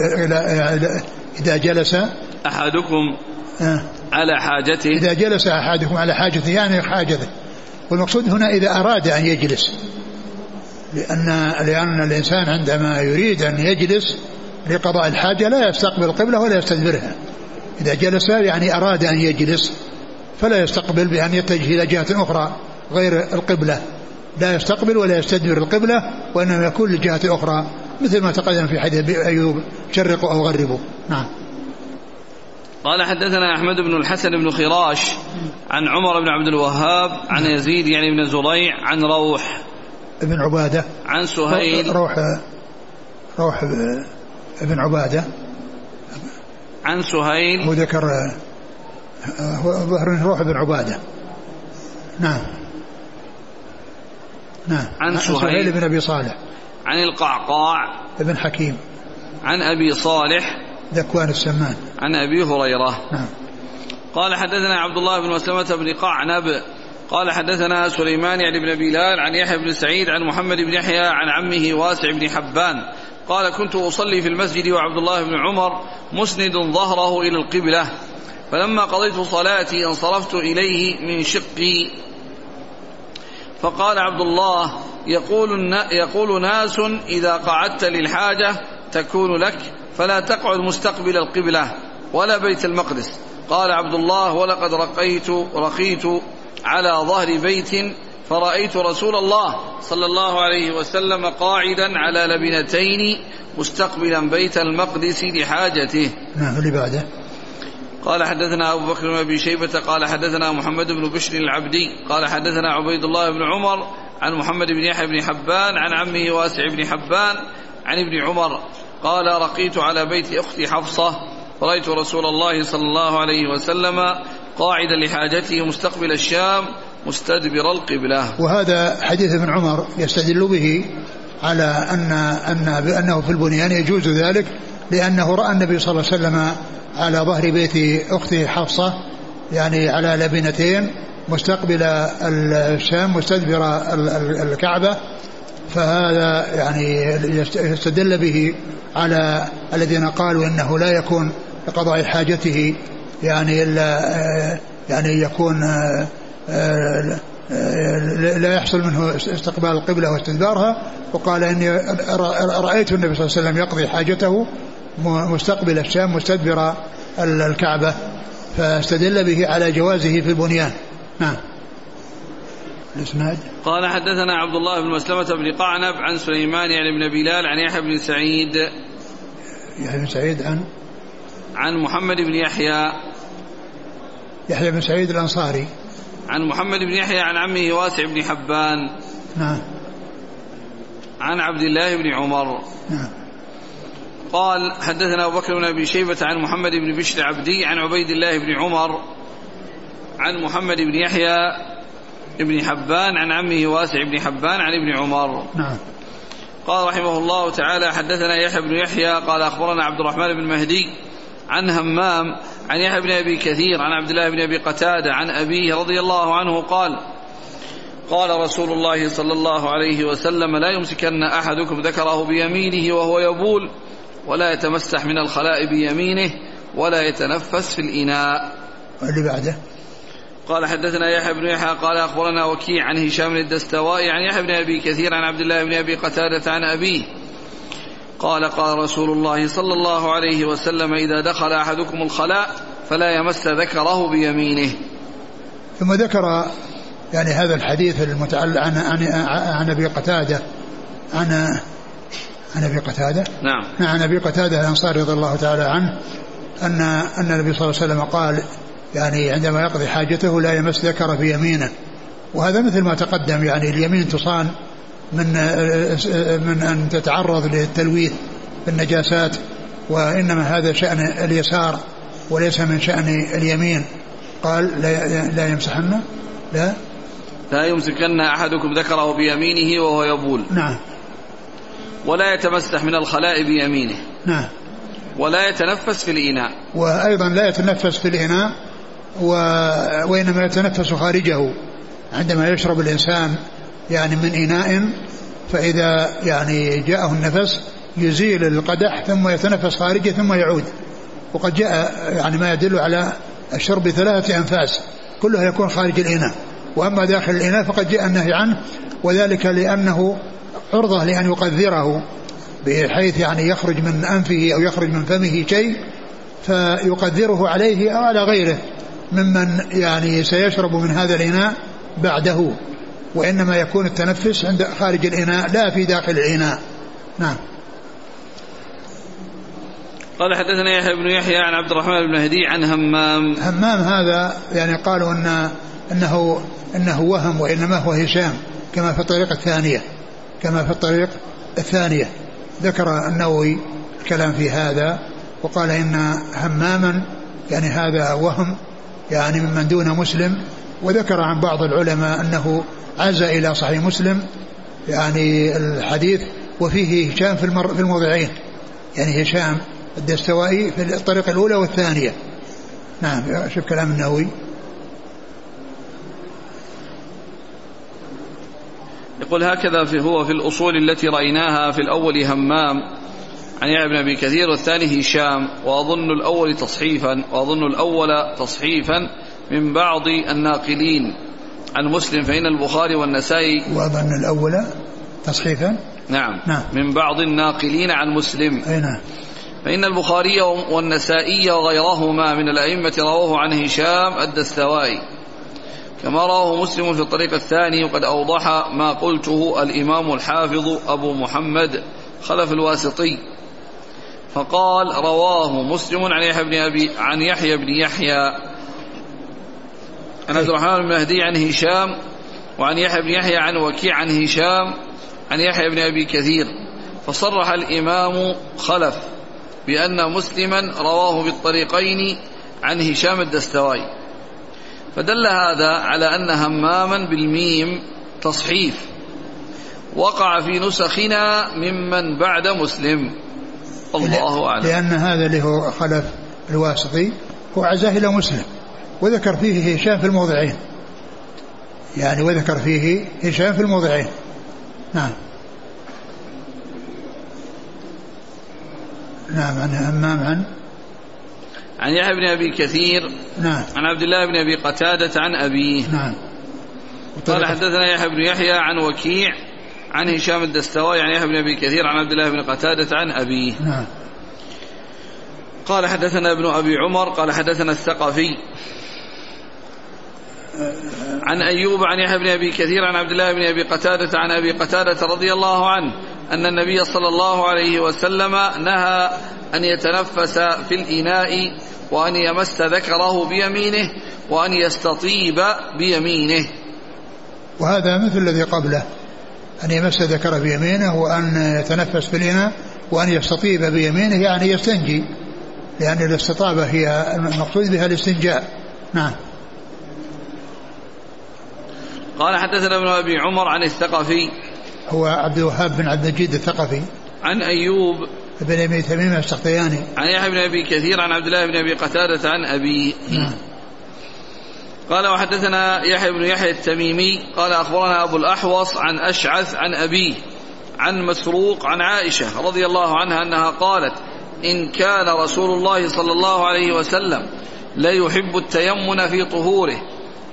إذا جلس أحدكم آه على حاجته. إذا جلس أحدكم على حاجته يعني حاجته. والمقصود هنا إذا أراد أن يجلس. لأن لأن الإنسان عندما يريد أن يجلس لقضاء الحاجة لا يستقبل القبلة ولا يستدبرها إذا جلس يعني أراد أن يجلس فلا يستقبل بأن يتجه إلى جهة أخرى غير القبلة. لا يستقبل ولا يستدبر القبلة وإنما يكون للجهة الأخرى مثل ما تقدم في حديث أيوب شرقوا أو غربوا نعم. قال حدثنا أحمد بن الحسن بن خراش عن عمر بن عبد الوهاب عن يزيد يعني بن زريع عن روح. ابن عبادة. عن سهيل. روح روح ابن عبادة. عن سهيل. هو ذكر هو ظهر روح ابن عبادة. نعم. نعم. عن سهيل, بن أبي صالح. عن القعقاع. ابن حكيم. عن أبي صالح. ذكوان السمان. عن أبي هريرة. نعم. قال حدثنا عبد الله بن مسلمة بن قعنب. قال حدثنا سليمان يعني بن بلال عن يحيى بن سعيد عن محمد بن يحيى عن عمه واسع بن حبان. قال كنت أصلي في المسجد وعبد الله بن عمر مسند ظهره إلى القبلة. فلما قضيت صلاتي انصرفت إليه من شقي فقال عبد الله يقول, يقول ناس إذا قعدت للحاجة تكون لك فلا تقعد مستقبل القبلة ولا بيت المقدس. قال عبد الله ولقد رقيت رقيت على ظهر بيت فرأيت رسول الله صلى الله عليه وسلم قاعدا على لبنتين مستقبلا بيت المقدس لحاجته. نعم اللي بعده؟ قال حدثنا أبو بكر بن أبي شيبة قال حدثنا محمد بن بشر العبدي قال حدثنا عبيد الله بن عمر عن محمد بن يحيى بن حبان عن عمه واسع بن حبان عن ابن عمر قال رقيت على بيت أختي حفصة رأيت رسول الله صلى الله عليه وسلم قاعدا لحاجته مستقبل الشام مستدبر القبلة. وهذا حديث ابن عمر يستدل به على أن أن بأنه في البنيان يجوز ذلك لأنه رأى النبي صلى الله عليه وسلم على ظهر بيت أخته حفصة يعني على لبنتين مستقبل الشام مستدبر الكعبة. فهذا يعني يستدل به على الذين قالوا إنه لا يكون لقضاء حاجته يعني إلا يعني يكون لا يحصل منه استقبال القبلة واستدبارها. وقال إني رأيت النبي صلى الله عليه وسلم يقضي حاجته مستقبل الشام مستدبر الكعبة فاستدل به على جوازه في البنيان. نعم. الإسناد. قال حدثنا عبد الله بن مسلمة بن قعنب عن سليمان يعني بن بلال عن يحيى بن سعيد. يحيى بن سعيد عن؟ عن محمد بن يحيى. يحيى بن سعيد الأنصاري. عن محمد بن يحيى عن عمه واسع بن حبان. نعم. عن عبد الله بن عمر. نعم. قال حدثنا أبو بكر بن أبي شيبة عن محمد بن بشر عبدي عن عبيد الله بن عمر عن محمد بن يحيى بن حبان عن عمه واسع بن حبان عن ابن عمر. نعم. قال رحمه الله تعالى حدثنا يحيى بن يحيى قال أخبرنا عبد الرحمن بن مهدي عن همام عن يحيى بن أبي كثير عن عبد الله بن أبي قتادة عن أبيه رضي الله عنه قال قال رسول الله صلى الله عليه وسلم لا يمسكن أحدكم ذكره بيمينه وهو يبول ولا يتمسح من الخلاء بيمينه ولا يتنفس في الإناء. اللي بعده؟ قال حدثنا يحيى بن يحيى قال أخبرنا وكيع عن هشام الدستوائي عن يحيى بن أبي كثير عن عبد الله بن أبي قتادة عن أبيه. قال قال رسول الله صلى الله عليه وسلم إذا دخل أحدكم الخلاء فلا يمس ذكره بيمينه. ثم ذكر يعني هذا الحديث المتعلق عن عن عن أبي قتادة عن عن أبي قتادة. نعم. عن أبي قتادة الأنصاري رضي الله تعالى عنه ان أن النبي صلى الله عليه وسلم قال يعني عندما يقضي حاجته لا يمس ذكره بيمينه وهذا مثل ما تقدم يعني اليمين تصان من من أن تتعرض للتلويث بالنجاسات وإنما هذا شأن اليسار وليس من شأن اليمين. قال لا لا يمسحن لا. لا يمسكن أحدكم ذكره بيمينه وهو يبول. نعم. ولا يتمسح من الخلاء بيمينه. نعم. ولا يتنفس في الإناء. وأيضا لا يتنفس في الإناء و... وإنما يتنفس خارجه. عندما يشرب الإنسان يعني من إناء فإذا يعني جاءه النفس يزيل القدح ثم يتنفس خارجه ثم يعود. وقد جاء يعني ما يدل على الشرب ثلاثة أنفاس كلها يكون خارج الإناء. وأما داخل الإناء فقد جاء النهي عنه وذلك لأنه عرضة لأن يقذره بحيث يعني يخرج من أنفه أو يخرج من فمه شيء فيقدره عليه أو على غيره ممن يعني سيشرب من هذا الإناء بعده وإنما يكون التنفس عند خارج الإناء لا في داخل الإناء. نعم. قال حدثنا يحيى بن يحيى عن عبد الرحمن بن هدي عن همام. همام هذا يعني قالوا ان انه إنه وهم وإنما هو هشام كما في الطريقة الثانية. كما في الطريق الثانية. ذكر النووي الكلام في هذا وقال إن هماما يعني هذا وهم يعني ممن دون مسلم. وذكر عن بعض العلماء أنه عز إلى صحيح مسلم يعني الحديث وفيه هشام في المر في الموضعين. يعني هشام الدستوائي في الطريقة الأولى والثانية. نعم شوف كلام النووي. يقول هكذا في هو في الأصول التي رأيناها في الأول همام عن يحيى بن أبي كثير والثاني هشام وأظن الأول تصحيفا وأظن الأول تصحيفا من بعض الناقلين. عن مسلم فإن البخاري والنسائي وأظن الأول تصحيفا؟ نعم, نعم. من بعض الناقلين عن مسلم. أي نعم. فإن البخاري والنسائي وغيرهما من الأئمة رواه عن هشام الدستوائي. كما رواه مسلم في الطريق الثاني وقد أوضح ما قلته الإمام الحافظ أبو محمد خلف الواسطي. فقال رواه مسلم عن يحيى بن أبي عن يحيى بن يحيى. عن عبد الرحمن بن مهدي عن هشام وعن يحيى بن يحيى عن وكيع عن هشام عن يحيى بن أبي كثير. فصرح الإمام خلف بأن مسلما رواه بالطريقين عن هشام الدستوائي. فدل هذا على أن هماما بالميم تصحيف. وقع في نسخنا ممن بعد مسلم. الله أعلم. لأن هذا اللي هو خلف الواسطي هو عزاه إلى مسلم. وذكر فيه هشام في الموضعين. يعني وذكر فيه هشام في الموضعين. نعم. نعم عن همام عن عن يحيى بن أبي كثير نعم. عن عبد الله بن أبي قتادة عن أبيه. نعم. قال حدثنا يحيى بن يحيى عن وكيع عن هشام الدستوائي عن يحيى بن أبي كثير عن عبد الله بن قتادة عن أبيه. نعم. قال حدثنا ابن أبي عمر قال حدثنا الثقفي. عن أيوب عن يحيى بن أبي كثير عن عبد الله بن أبي قتادة عن أبي قتادة رضي الله عنه. أن النبي صلى الله عليه وسلم نهى أن يتنفس في الإناء وأن يمس ذكره بيمينه وأن يستطيب بيمينه. وهذا مثل الذي قبله أن يمس ذكره بيمينه وأن يتنفس في الإناء وأن يستطيب بيمينه يعني يستنجي لأن الاستطابة هي المقصود بها الاستنجاء. نعم. قال حدثنا ابن أبي عمر عن الثقفي هو عبد الوهاب بن عبد المجيد الثقفي. عن أيوب. بن أبي تميم السختياني عن يحيى بن أبي كثير عن عبد الله بن أبي قتادة عن ابيه نعم. قال وحدثنا يحيى بن يحيى التميمي. قال أخبرنا أبو الأحوص عن أشعث عن أبيه عن مسروق عن عائشة رضي الله عنها أنها قالت إن كان رسول الله صلى الله عليه وسلم لا يحب التيمن في طهوره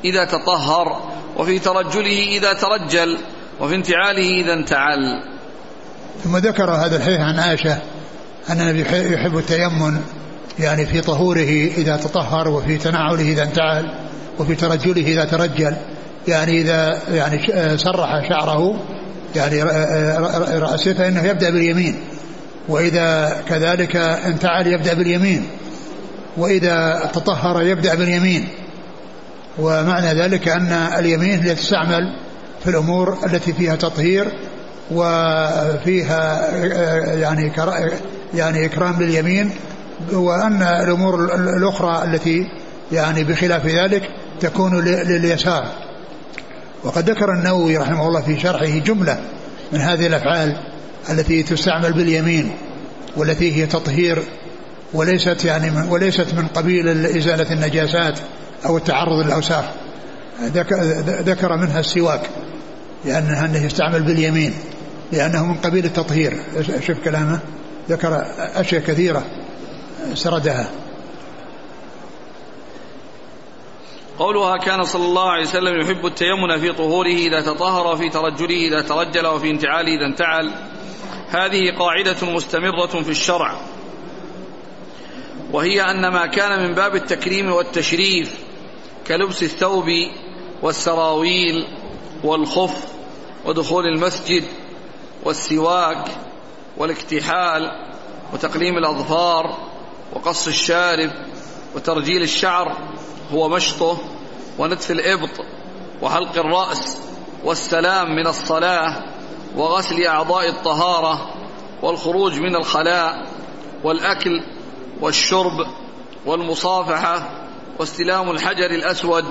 إذا تطهر وفي ترجله إذا ترجل. وفي انتعاله إذا انتعل ثم ذكر هذا الحديث عن عائشة أن النبي يحب التيمن يعني في طهوره إذا تطهر وفي تنعله إذا انتعل وفي ترجله إذا ترجل يعني إذا يعني سرح شعره يعني رأسه فإنه يبدأ باليمين. وإذا كذلك انتعل يبدأ باليمين. وإذا تطهر يبدأ باليمين. ومعنى ذلك أن اليمين هي تستعمل في الأمور التي فيها تطهير وفيها يعني يعني إكرام لليمين وأن الأمور الأخرى التي يعني بخلاف ذلك تكون لليسار. وقد ذكر النووي رحمه الله في شرحه جملة من هذه الأفعال التي تستعمل باليمين والتي هي تطهير وليست يعني من وليست من قبيل إزالة النجاسات أو التعرض للأوساخ. ذكر منها السواك. لأنه أنه يستعمل باليمين لأنه من قبيل التطهير. شوف كلامه ذكر أشياء كثيرة سردها. قولها كان صلى الله عليه وسلم يحب التيمن في طهوره إذا تطهر وفي ترجله إذا ترجل وفي انتعاله إذا انتعل. هذه قاعدة مستمرة في الشرع. وهي أن ما كان من باب التكريم والتشريف كلبس الثوب والسراويل والخف ودخول المسجد والسواك والاكتحال وتقليم الأظفار وقص الشارب وترجيل الشعر هو مشطه ونتف الإبط وحلق الرأس والسلام من الصلاة وغسل أعضاء الطهارة والخروج من الخلاء والأكل والشرب والمصافحة واستلام الحجر الأسود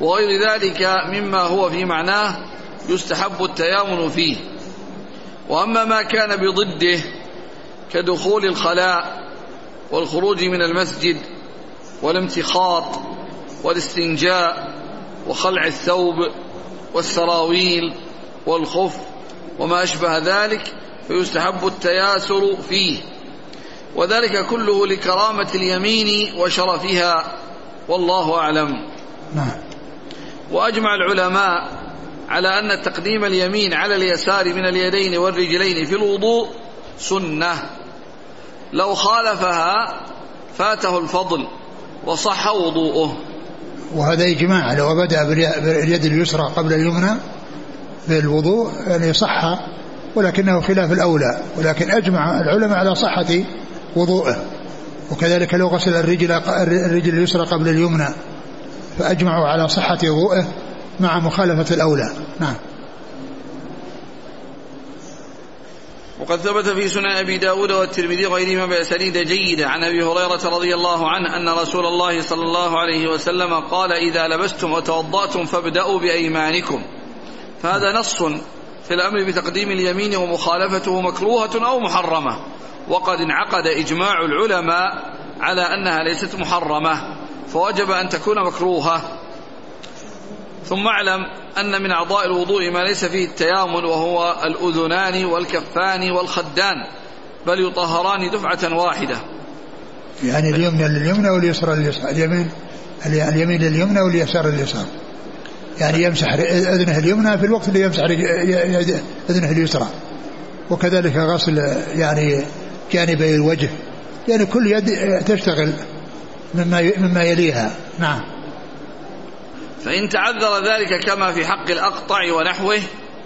وغير ذلك مما هو في معناه يستحب التيامن فيه. وأما ما كان بضده كدخول الخلاء والخروج من المسجد والامتخاط والاستنجاء وخلع الثوب والسراويل والخف وما أشبه ذلك فيستحب التياسر فيه. وذلك كله لكرامة اليمين وشرفها والله أعلم. نعم. وأجمع العلماء على أن تقديم اليمين على اليسار من اليدين والرجلين في الوضوء سنة. لو خالفها فاته الفضل وصح وضوءه. وهذا إجماع لو بدأ باليد اليسرى قبل اليمنى في الوضوء يعني صح ولكنه خلاف الأولى ولكن أجمع العلماء على صحة وضوءه. وكذلك لو غسل الرجل الرجل اليسرى قبل اليمنى فأجمعوا على صحة وضوءه. مع مخالفة الأولى. نعم. وقد ثبت في سنن أبي داود والترمذي وغيرهما بأسانيد جيدة عن أبي هريرة رضي الله عنه أن رسول الله صلى الله عليه وسلم قال إذا لبستم وتوضأتم فابدأوا بأيمانكم. فهذا نص في الأمر بتقديم اليمين ومخالفته مكروهة أو محرمة. وقد انعقد إجماع العلماء على أنها ليست محرمة. فوجب أن تكون مكروهة. ثم اعلم أن من أعضاء الوضوء ما ليس فيه التيامن وهو الأذنان والكفان والخدان بل يطهران دفعة واحدة. يعني اليمنى لليمنى واليسرى لليسرى. اليمين اليمين لليمنى واليسار لليسار يعني يمسح أذنه اليمنى في الوقت اللي يمسح أذنه اليسرى. وكذلك غسل يعني جانبي الوجه. يعني كل يد تشتغل مما مما يليها. نعم. فإن تعذر ذلك كما في حق الأقطع ونحوه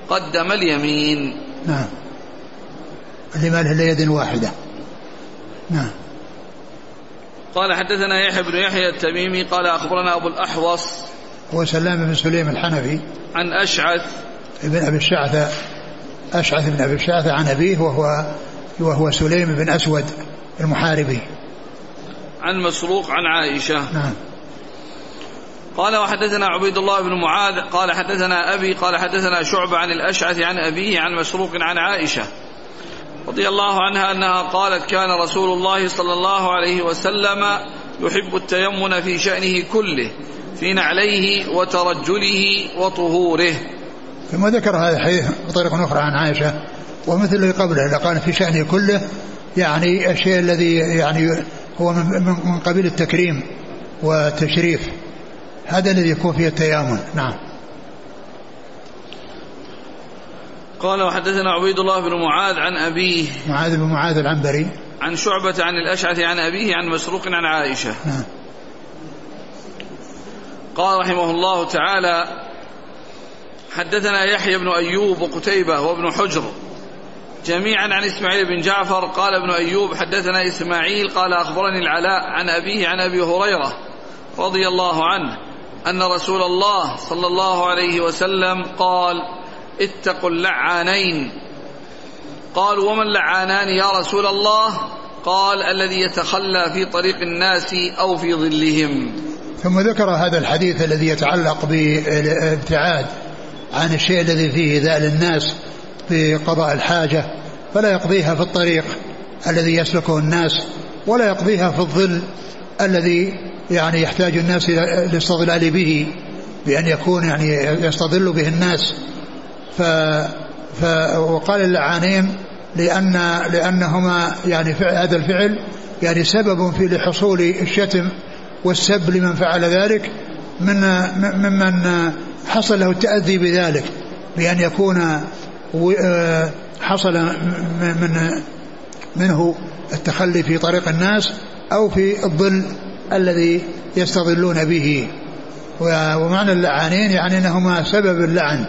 قدم اليمين. نعم. اللي ما له يد واحدة. نعم. قال حدثنا يحيى بن يحيى التميمي قال أخبرنا أبو الأحوص هو سلام بن سليم الحنفي. عن أشعث. ابن أبي الشعثة أشعث بن أبي الشعثة عن أبيه وهو وهو سليم بن أسود المحاربي. عن مسروق عن عائشة. نعم. قال وحدثنا عبيد الله بن معاذ قال حدثنا أبي قال حدثنا شعبة عن الأشعث عن أبيه عن مسروق عن عائشة رضي الله عنها أنها قالت كان رسول الله صلى الله عليه وسلم يحب التيمن في شأنه كله في نعليه وترجله وطهوره. ثم ذكر هذا الحديث بطريقة أخرى عن عائشة ومثل قبله قال في شأنه كله يعني الشيء الذي يعني هو من قبيل التكريم والتشريف. هذا الذي يكون فيه التيامن. نعم. قال وحدثنا عبيد الله بن معاذ عن أبيه. معاذ بن معاذ العنبري. عن شعبة عن الأشعث عن أبيه عن مسروق عن عائشة. نعم. قال رحمه الله تعالى حدثنا يحيى بن أيوب وقتيبة وابن حجر جميعا عن إسماعيل بن جعفر. قال ابن أيوب حدثنا إسماعيل. قال أخبرني العلاء عن أبيه عن أبي هريرة رضي الله عنه. أن رسول الله صلى الله عليه وسلم قال اتقوا اللعانين. قالوا وما اللعانان يا رسول الله؟ قال الذي يتخلى في طريق الناس أو في ظلهم. ثم ذكر هذا الحديث الذي يتعلق بالابتعاد عن الشيء الذي فيه ذال الناس في قضاء الحاجة فلا يقضيها في الطريق الذي يسلكه الناس ولا يقضيها في الظل الذي يعني يحتاج الناس إلى الاستظلال به بأن يكون يعني يستظل به الناس. ف, ف وقال اللعانين لأن لأنهما يعني هذا الفعل يعني سبب في لحصول الشتم والسب لمن فعل ذلك من ممن حصل له التأذي بذلك بأن يكون حصل من منه التخلي في طريق الناس أو في الظل. الذي يستظلون به. ومعنى اللعانين يعني أنهما سبب اللعن.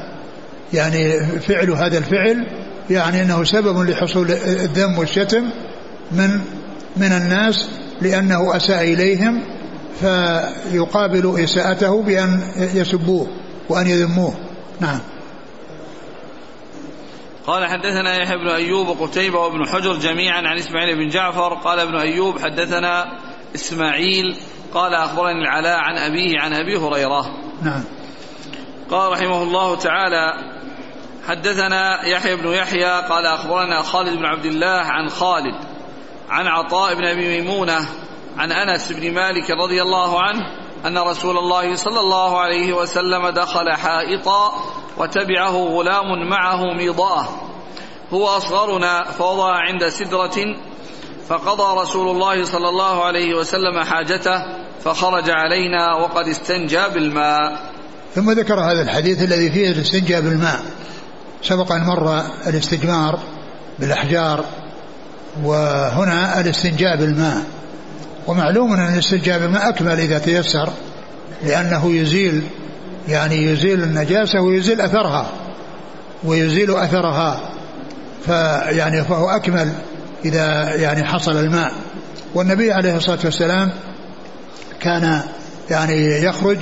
يعني فعل هذا الفعل يعني أنه سبب لحصول الذم والشتم من من الناس لأنه أساء إليهم فيقابل إساءته بأن يسبوه وأن يذموه. نعم. قال حدثنا يحيى بن أيوب وقتيبة وابن حجر جميعا عن إسماعيل بن جعفر. قال ابن أيوب حدثنا إسماعيل قال أخبرني العلاء عن أبيه عن أبي هريرة. نعم. قال رحمه الله تعالى حدثنا يحيى بن يحيى قال أخبرنا خالد بن عبد الله عن خالد عن عطاء بن أبي ميمونة عن أنس بن مالك رضي الله عنه أن رسول الله صلى الله عليه وسلم دخل حائطا وتبعه غلام معه ميضاه. هو أصغرنا فوضع عند سدرة فقضى رسول الله صلى الله عليه وسلم حاجته فخرج علينا وقد استنجى بالماء. ثم ذكر هذا الحديث الذي فيه الاستنجاء بالماء. سبق أن مر الاستجمار بالأحجار وهنا الاستنجاء بالماء. ومعلوم أن الاستنجاء بالماء أكمل إذا تيسر لأنه يزيل يعني يزيل النجاسة ويزيل أثرها ويزيل أثرها فيعني فهو أكمل. إذا يعني حصل الماء. والنبي عليه الصلاة والسلام كان يعني يخرج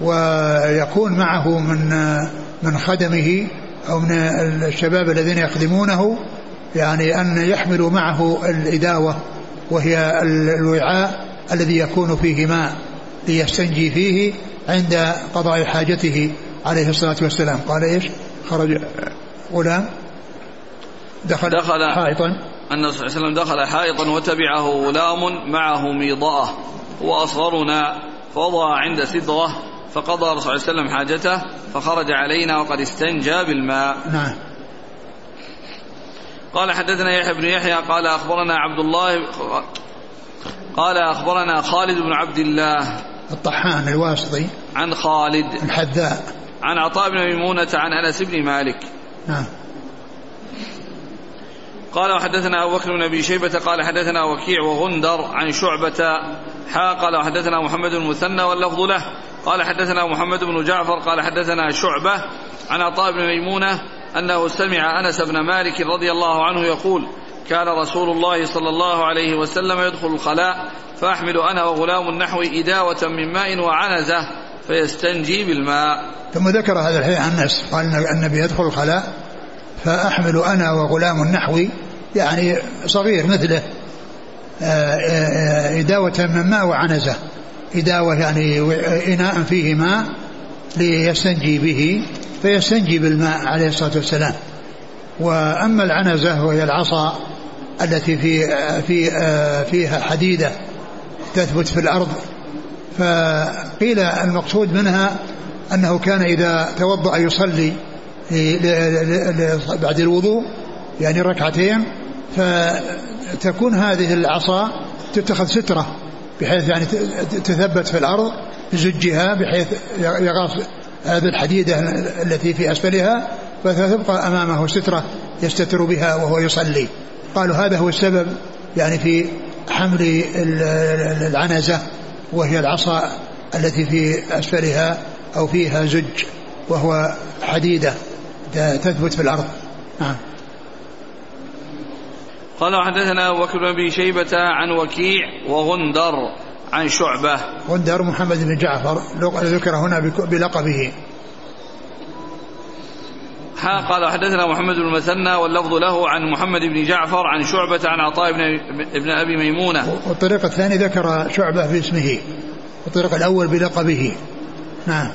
ويكون معه من من خدمه أو من الشباب الذين يخدمونه يعني أن يحملوا معه الإداوة وهي الوعاء الذي يكون فيه ماء ليستنجي فيه عند قضاء حاجته عليه الصلاة والسلام. قال إيش؟ خرج غلام. دخل, دخل. حائطا. أن صلى الله عليه وسلم دخل حائطا وتبعه غلام معه ميضاء. هو أصغرنا فوضع عند سدرة فقضى صلى الله عليه وسلم حاجته فخرج علينا وقد استنجى بالماء. نعم. قال حدثنا يحيى بن يحيى قال أخبرنا عبد الله قال أخبرنا خالد بن عبد الله. الطحان الواسطي. عن خالد. الحذاء عن عطاء بن ميمونة عن أنس بن مالك. نعم. قال وحدثنا أبو بكر بن أبي شيبة قال حدثنا وكيع وغندر عن شعبة حا قال وحدثنا محمد بن المثنى واللفظ له. قال حدثنا محمد بن جعفر قال حدثنا شعبة عن عطاء بن ميمونة أنه سمع أنس بن مالك رضي الله عنه يقول كان رسول الله صلى الله عليه وسلم يدخل الخلاء فأحمل أنا وغلام النحو إداوة من ماء وعنزة فيستنجي بالماء. ثم ذكر هذا الحديث عن أنس قال النبي يدخل الخلاء فأحمل أنا وغلام النحو يعني صغير مثله آه، آه، إداوة من ماء وعنزة. إداوة يعني إناء فيه ماء ليستنجي به فيستنجي بالماء عليه الصلاة والسلام. وأما العنزة وهي العصا التي في في فيها حديدة تثبت في الأرض فقيل المقصود منها أنه كان إذا توضأ يصلي بعد الوضوء يعني ركعتين فتكون هذه العصا تتخذ سترة بحيث يعني تثبت في الأرض بزجها بحيث يغاص هذه الحديدة التي في أسفلها فتبقى أمامه سترة يستتر بها وهو يصلي. قالوا هذا هو السبب يعني في حمل العنزة وهي العصا التي في أسفلها أو فيها زج وهو حديدة. تثبت في الأرض. نعم. قال حدثنا أبو بكر بن شيبة عن وكيع وغندر عن شعبة. غندر محمد بن جعفر ذكر هنا بلقبه. ها قال حدثنا محمد بن المثنى واللفظ له عن محمد بن جعفر عن شعبة عن عطاء بن ابن أبي ميمونة. والطريق الثاني ذكر شعبة باسمه والطريق الأول بلقبه. نعم.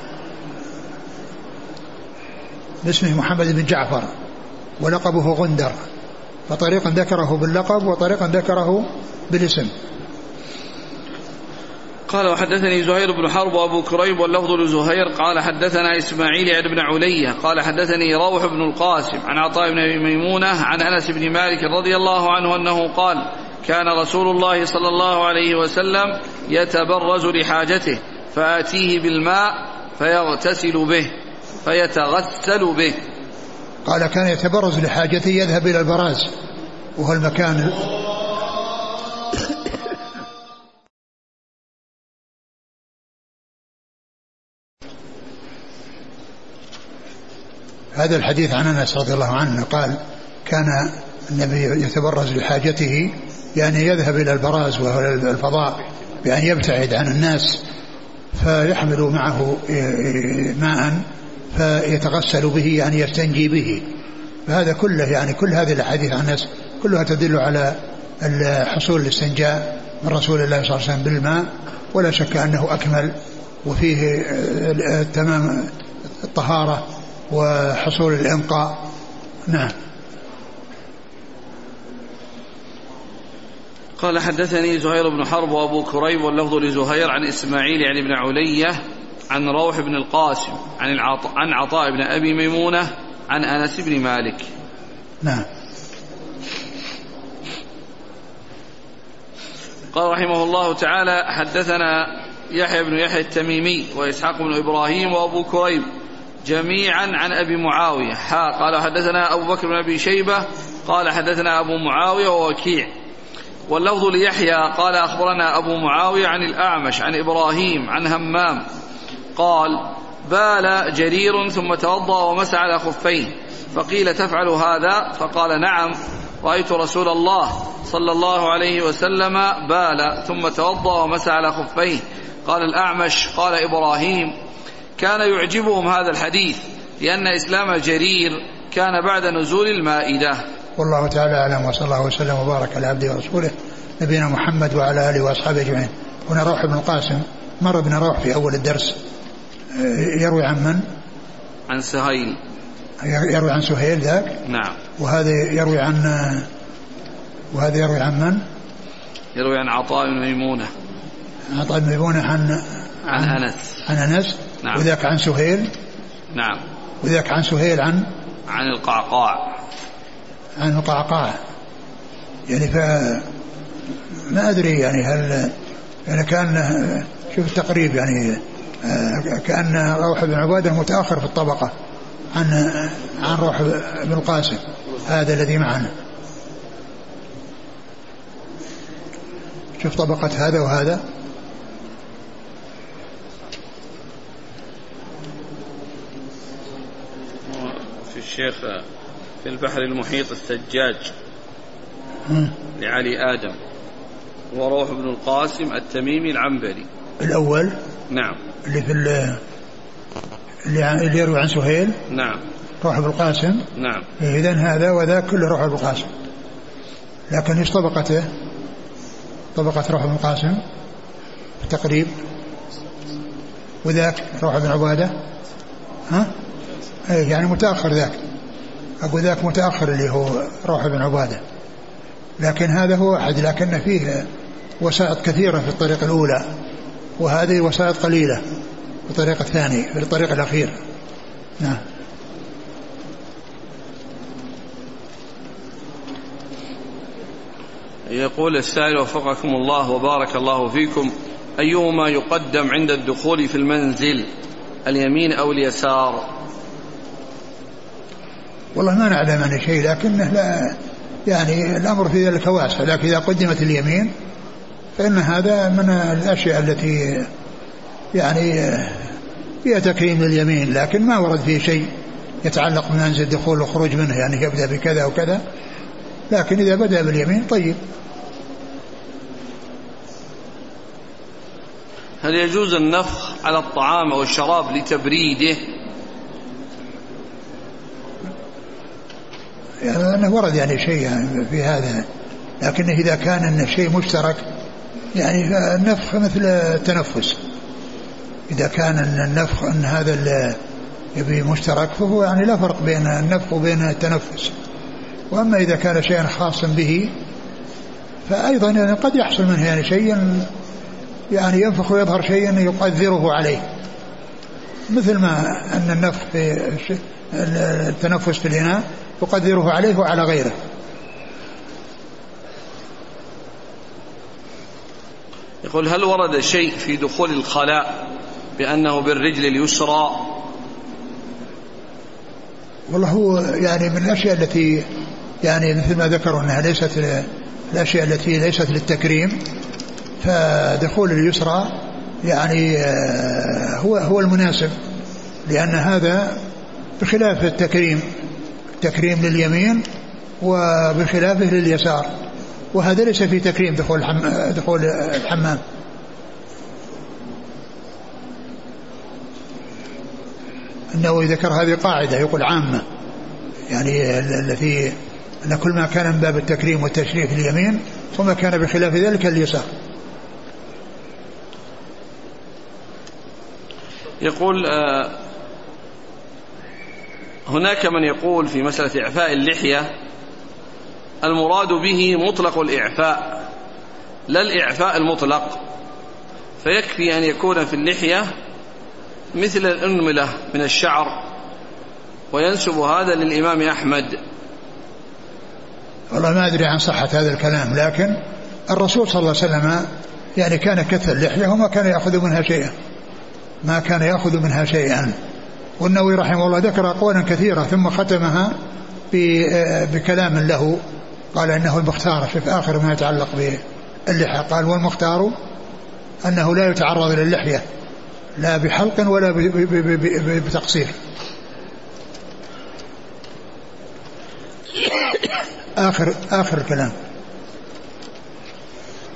باسمه محمد بن جعفر ولقبه غندر فطريقا ذكره باللقب وطريقا ذكره بالاسم. قال وحدثني زهير بن حرب وأبو كريب واللفظ لزهير. قال حدثنا إسماعيل بن علية قال حدثني روح بن القاسم عن عطاء بن أبي ميمونة عن أنس بن مالك رضي الله عنه أنه قال كان رسول الله صلى الله عليه وسلم يتبرز لحاجته فآتيه بالماء فيغتسل به. فيتغسل به. قال كان يتبرز لحاجته يذهب إلى البراز وهو المكان. هذا الحديث عن أنس رضي الله عنه قال كان النبي يتبرز لحاجته يعني يذهب إلى البراز وهو الفضاء بأن يبتعد عن الناس فيحمل معه ماء فيتغسل به يعني يستنجي به. فهذا كله يعني كل هذه الأحاديث عن الناس كلها تدل على حصول الاستنجاء من رسول الله صلى الله عليه وسلم بالماء ولا شك أنه أكمل وفيه تمام الطهارة وحصول الإنقاء. نعم. قال حدثني زهير بن حرب وأبو كريب واللفظ لزهير عن إسماعيل يعني بن علية عن روح بن القاسم عن العطاء عن عطاء بن أبي ميمونة عن أنس بن مالك. نعم. قال رحمه الله تعالى حدثنا يحيى بن يحيى التميمي وإسحاق بن إبراهيم وأبو كريب جميعا عن أبي معاوية حا قال حدثنا أبو بكر بن أبي شيبة قال حدثنا أبو معاوية ووكيع واللفظ ليحيى قال أخبرنا أبو معاوية عن الأعمش عن إبراهيم عن همام قال بال جرير ثم توضأ ومسح على خفيه. فقيل تفعل هذا؟ فقال نعم. رأيت رسول الله صلى الله عليه وسلم بال ثم توضأ ومسح على خفيه. قال الأعمش. قال إبراهيم. كان يعجبهم هذا الحديث لأن إسلام جرير كان بعد نزول المائدة. والله تعالى أعلم وصلى الله وسلم وبارك على عبده ورسوله نبينا محمد وعلى آله وأصحابه أجمعين. هنا روح بن القاسم مر بن روح في أول الدرس. يروي عن من؟ عن سهيل. يروي عن سهيل ذاك؟ نعم. وهذا يروي عن وهذا يروي عن من؟ يروي عن عطاء بن ميمونة. عطاء بن ميمونة عن عن أنس. عن أنس. نعم. وذاك عن سهيل؟ نعم. وذاك عن سهيل عن؟ عن القعقاع. عن القعقاع. يعني ف ما أدري يعني هل يعني كان شوف التقريب يعني كأن روح بن عبادة متأخر في الطبقة عن عن روح بن القاسم هذا الذي معنا. شوف طبقة هذا وهذا. في الشيخ في البحر المحيط الثجاج لعلي آدم وروح بن القاسم التميمي العنبري. الأول. نعم. اللي في اللي, اللي يروي عن سهيل. نعم. روح بن القاسم. نعم. إذا هذا وذاك كله روح بن القاسم. لكن إيش طبقته؟ طبقة روح بن القاسم تقريب وذاك روح بن عبادة. ها؟ إيه يعني متأخر ذاك. أقول ذاك متأخر اللي هو روح بن عبادة. لكن هذا هو أحد لكن فيه وسائط كثيرة في الطريق الأولى. وهذه وسائط قليلة في الطريق الثاني في الطريق الأخير نعم. يقول السائل وفقكم الله وبارك الله فيكم. أيهما يقدم عند الدخول في المنزل اليمين أو اليسار؟ والله ما نعلم عن شيء لكنه لا يعني الأمر في ذلك واسع لكن إذا قدمت اليمين فإن هذا من الأشياء التي يعني فيها تكريم لليمين لكن ما ورد فيه شيء يتعلق بمنزل الدخول والخروج منه يعني يبدأ بكذا وكذا لكن إذا بدأ باليمين طيب. هل يجوز النفخ على الطعام أو الشراب لتبريده؟ يعني أنه ورد يعني شيء يعني في هذا لكن إذا كان أنه شيء مشترك يعني النفخ مثل التنفس. إذا كان النفخ أن هذا يبي مشترك فهو يعني لا فرق بين النفخ وبين التنفس. وأما إذا كان شيئا خاصا به فأيضا يعني قد يحصل منه يعني شيء يعني ينفخ ويظهر شيئا يقدره عليه. مثل ما أن النفخ في التنفس في الإناء يقدره عليه وعلى غيره. يقول هل ورد شيء في دخول الخلاء بأنه بالرجل اليسرى؟ والله هو يعني من الأشياء التي يعني مثل ما ذكروا أنها ليست الأشياء التي ليست للتكريم فدخول اليسرى يعني هو هو المناسب لأن هذا بخلاف التكريم التكريم لليمين وبخلافه لليسار. وهذا ليس في تكريم دخول الحم... دخول الحمام. النووي ذكر هذه قاعدة يقول عامة. يعني التي أن كل ما كان من باب التكريم والتشريف اليمين وما كان بخلاف ذلك اليسار. يقول آه هناك من يقول في مسألة إعفاء اللحية المراد به مطلق الإعفاء لا الإعفاء المطلق. فيكفي أن يكون في اللحية مثل الأنملة من الشعر وينسب هذا للإمام أحمد. والله ما أدري عن صحة هذا الكلام لكن الرسول صلى الله عليه وسلم يعني كان كث اللحية وما كان يأخذ منها شيئا. ما كان يأخذ منها شيئا. والنووي رحمه الله ذكر أقوالا كثيرة ثم ختمها بكلام له. قال إنه المختار في آخر ما يتعلق باللحى قال والمختار أنه لا يتعرض للحية لا بحلق ولا بتقصير. آخر آخر كلام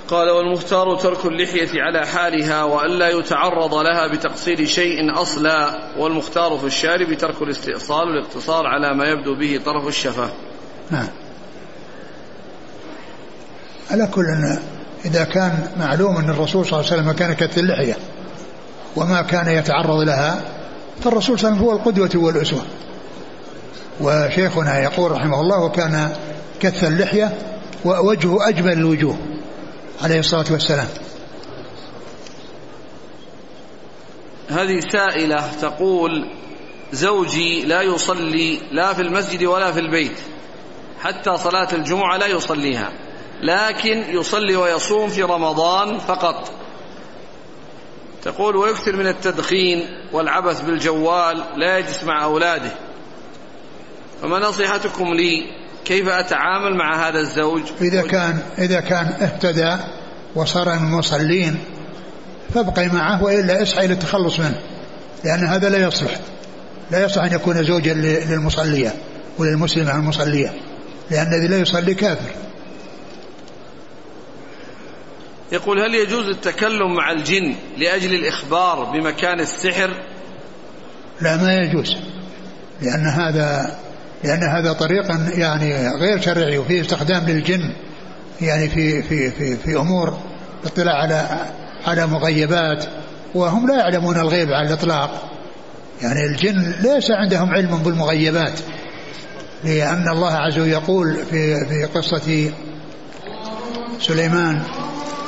قال والمختار ترك اللحية على حالها وألا يتعرض لها بتقصير شيء أصلا والمختار في الشارب ترك الاستئصال والاقتصار على ما يبدو به طرف الشفة نعم. على كل إذا كان معلوم أن الرسول صلى الله عليه وسلم كان كث اللحية وما كان يتعرض لها فالرسول صلى الله عليه وسلم هو القدوة والأسوة. وشيخنا يقول رحمه الله وكان كث اللحية ووجهه أجمل الوجوه عليه الصلاة والسلام. هذه سائلة تقول زوجي لا يصلي لا في المسجد ولا في البيت حتى صلاة الجمعة لا يصليها. لكن يصلي ويصوم في رمضان فقط. تقول ويكثر من التدخين والعبث بالجوال لا يجلس مع أولاده. فما نصيحتكم لي؟ كيف أتعامل مع هذا الزوج؟ إذا كان إذا كان اهتدى وصار من المصلين فابقي معه وإلا اسعي للتخلص منه لأن هذا لا يصلح. لا يصلح أن يكون زوجا للمصلية وللمسلمة المصلية لأن الذي لا يصلي كافر. يقول هل يجوز التكلم مع الجن لأجل الإخبار بمكان السحر؟ لا ما يجوز. لأن هذا لأن هذا طريق يعني غير شرعي وفيه استخدام للجن يعني في في في في أمور الاطلاع على على مغيبات وهم لا يعلمون الغيب على الإطلاق. يعني الجن ليس عندهم علم بالمغيبات لأن الله عز وجل يقول في في قصة سليمان